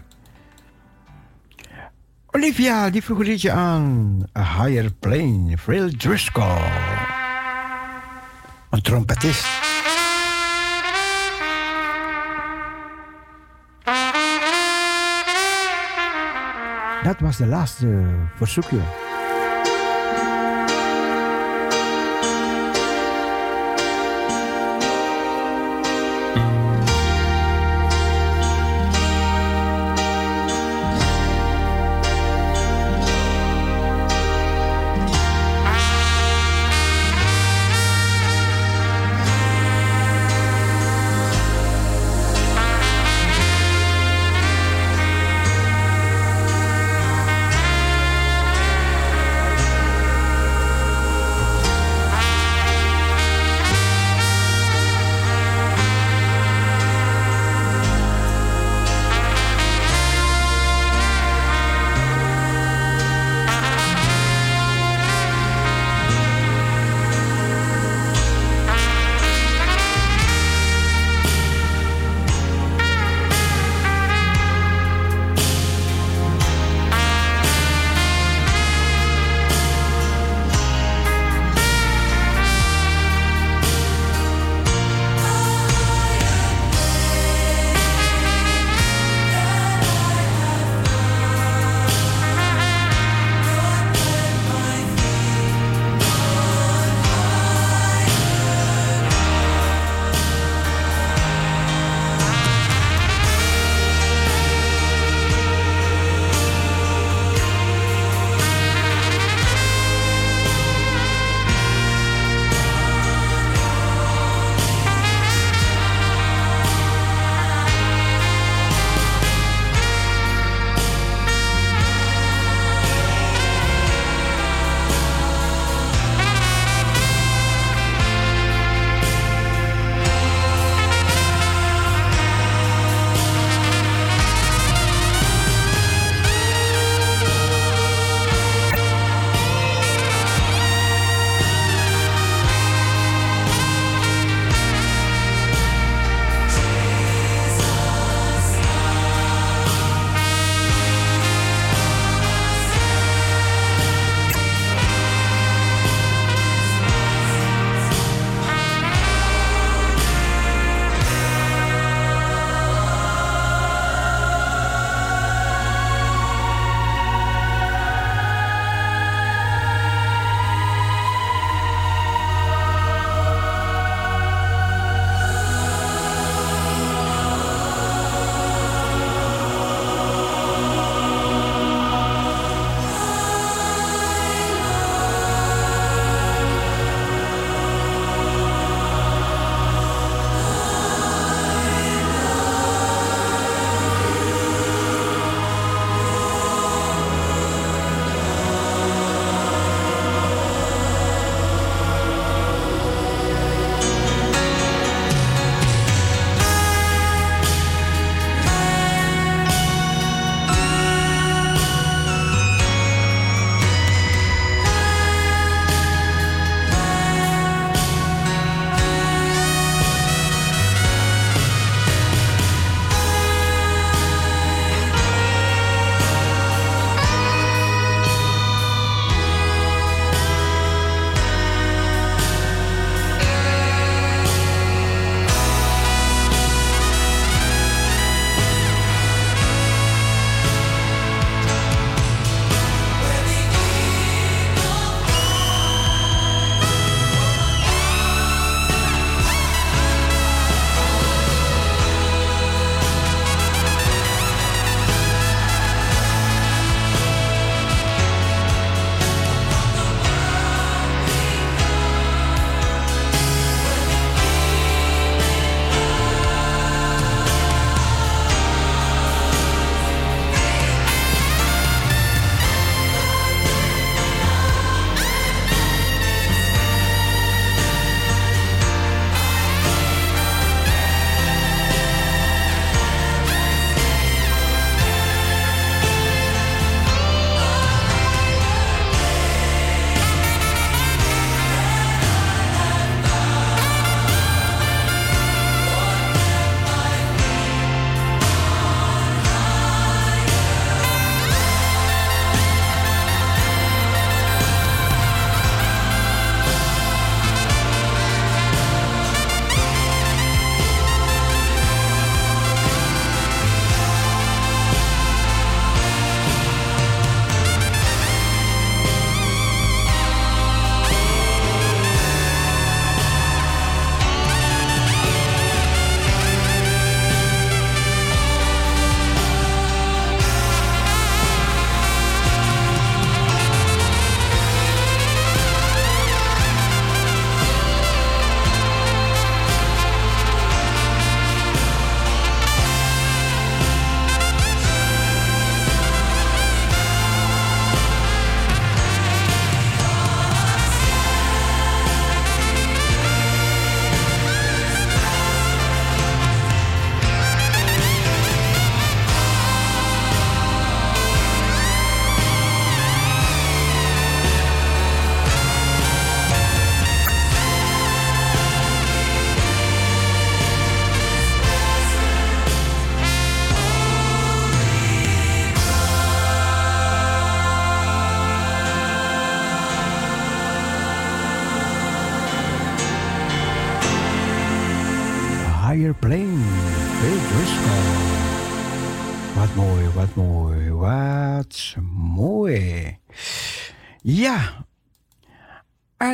Olivia, die vroeg aan. A Higher Plane, Phil Driscoll. Een trompetist. Dat was de laatste verzoekje.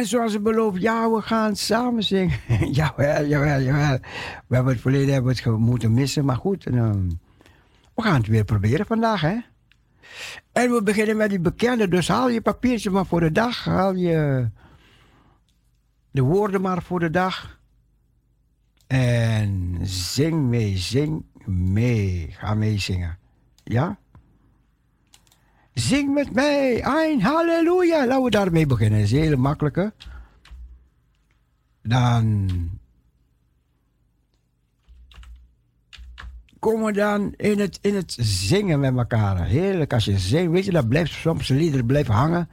Zoals beloofd, ja, we gaan samen zingen. <laughs> jawel, jawel, jawel. We hebben het verleden hebben het moeten missen, maar goed. en, ehm, we gaan het weer proberen vandaag, hè. En we beginnen met die bekende. Dus haal je papiertje maar voor de dag. Haal je de woorden maar voor de dag. En zing mee, zing mee. Ga mee zingen. Ja? Zing met mij. Ein halleluja. Laten we daarmee beginnen. Dat is een hele makkelijke. Dan komen we dan in het, in het zingen met elkaar. Heerlijk als je zingt. Weet je, dat blijft soms liederen blijven hangen.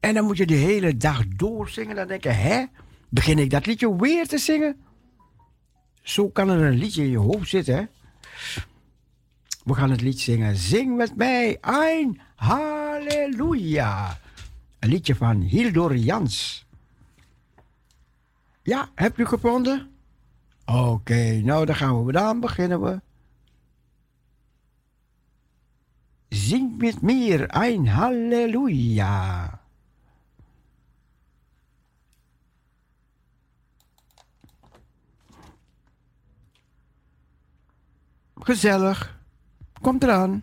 En dan moet je de hele dag doorzingen. Dan denk je, hè? Begin ik dat liedje weer te zingen? Zo kan er een liedje in je hoofd zitten, hè? We gaan het lied zingen. Zing met mij, ein halleluja. Een liedje van Hildur Jans. Ja, hebt u gevonden? Oké, nou dan gaan we dan beginnen we. Zing met meer, ein halleluja. Gezellig. Komt eraan.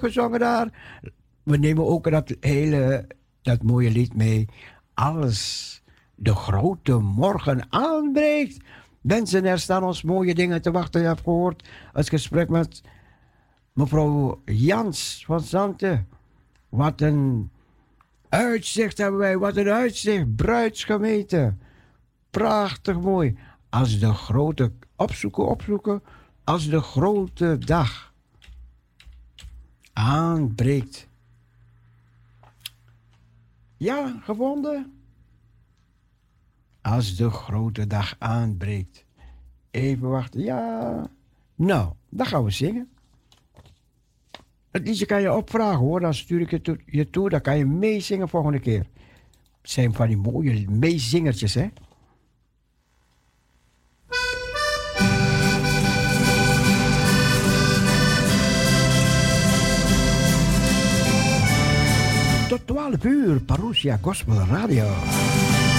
Gezongen daar. We nemen ook dat hele, dat mooie lied mee. Als de grote morgen aanbreekt. Mensen, er staan ons mooie dingen te wachten. Je hebt gehoord het gesprek met mevrouw Jans van Zanten. Wat een uitzicht hebben wij, wat een uitzicht. Bruidsgemeente. Prachtig mooi. Als de grote, opzoeken, opzoeken. Als de grote dag aanbreekt. Ja, gevonden? Als de grote dag aanbreekt. Even wachten. Ja. Nou, dan gaan we zingen. Het liedje kan je opvragen hoor. Dan stuur ik je toe. Je toe dan kan je meezingen volgende keer. Het zijn van die mooie meezingertjes, hè? Tot 12 uur, Parousia Gospel Radio.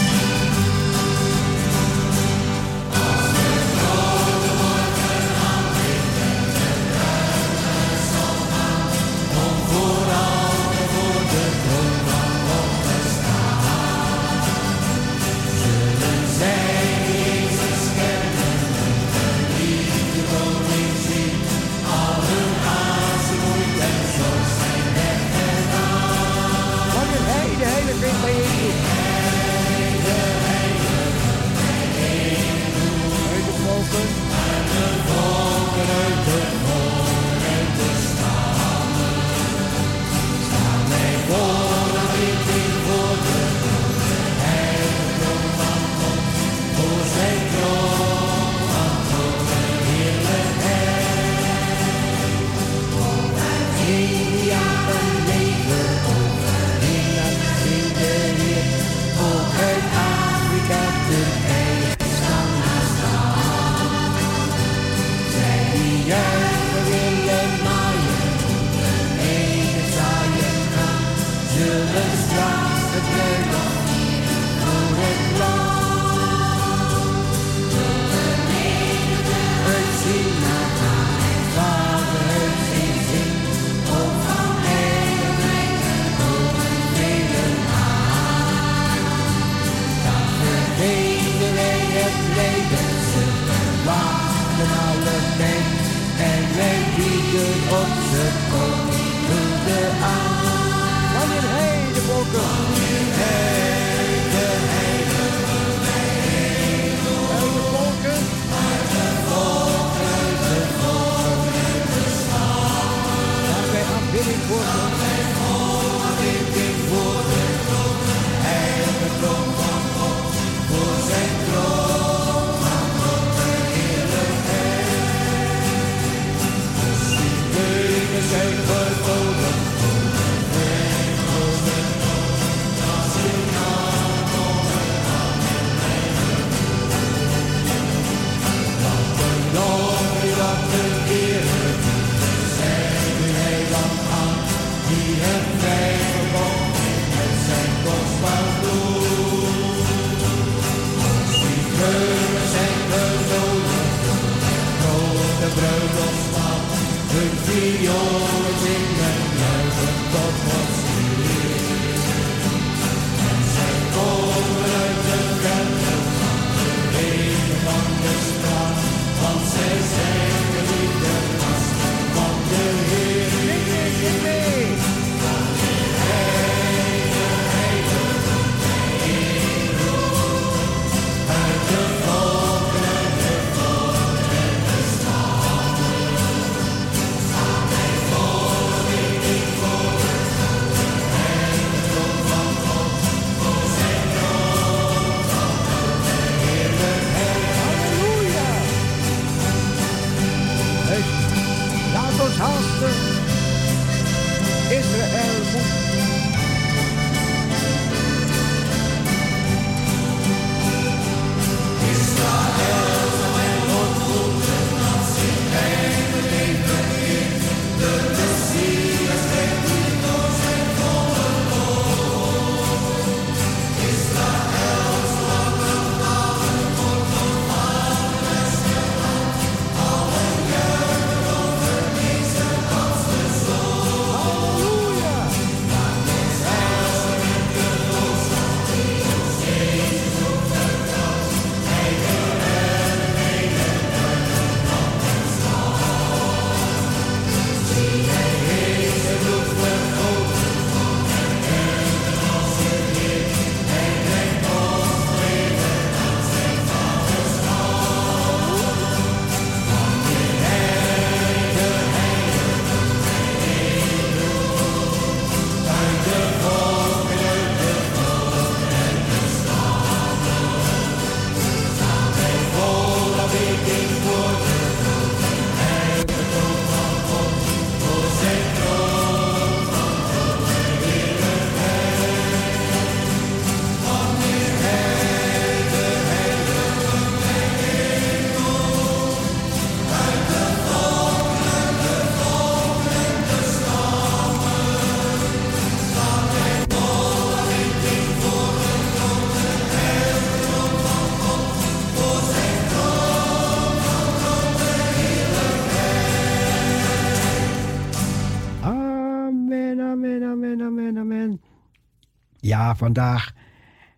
Ja, vandaag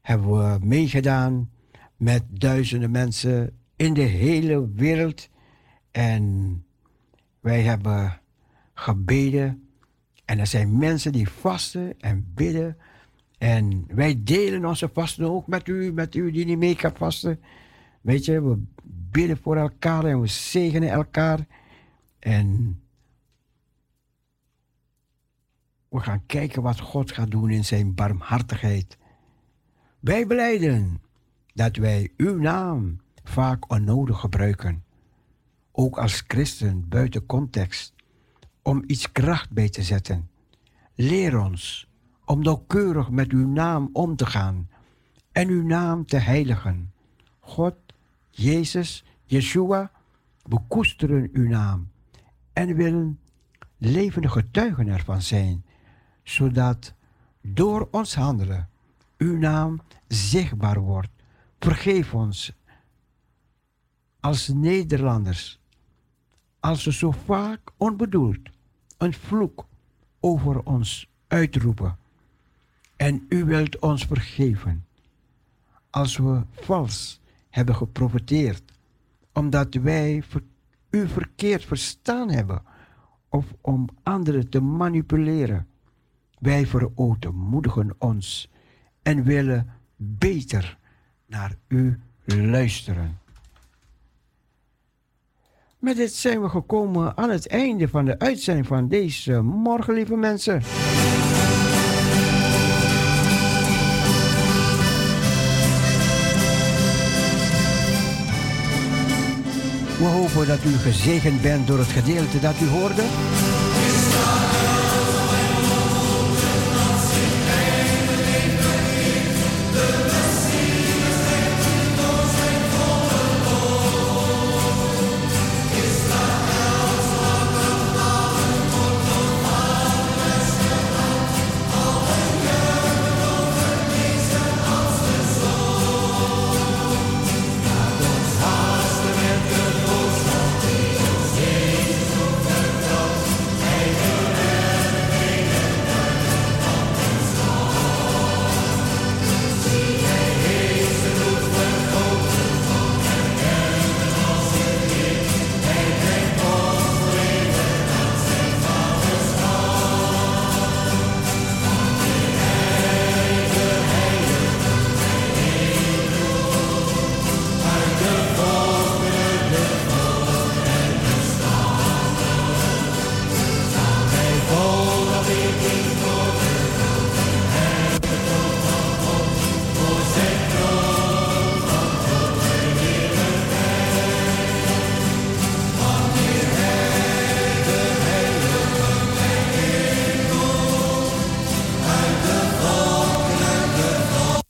hebben we meegedaan met duizenden mensen in de hele wereld. En wij hebben gebeden. En er zijn mensen die vasten en bidden. En wij delen onze vasten ook met u, met u die niet mee kan vasten. Weet je, we bidden voor elkaar en we zegenen elkaar. En we gaan kijken wat God gaat doen in zijn barmhartigheid. Wij beleiden dat wij uw naam vaak onnodig gebruiken, ook als christen buiten context, om iets kracht bij te zetten. Leer ons om nauwkeurig met uw naam om te gaan en uw naam te heiligen. God, Jezus, Yeshua, we koesteren uw naam en willen levende getuigen ervan zijn, zodat door ons handelen uw naam zichtbaar wordt. Vergeef ons als Nederlanders, als we zo vaak onbedoeld een vloek over ons uitroepen. En u wilt ons vergeven als we vals hebben geprofiteerd, omdat wij u verkeerd verstaan hebben of om anderen te manipuleren. Wij verootmoedigen ons en willen beter naar u luisteren. Met dit zijn we gekomen aan het einde van de uitzending van deze morgen, lieve mensen. We hopen dat u gezegend bent door het gedeelte dat u hoorde.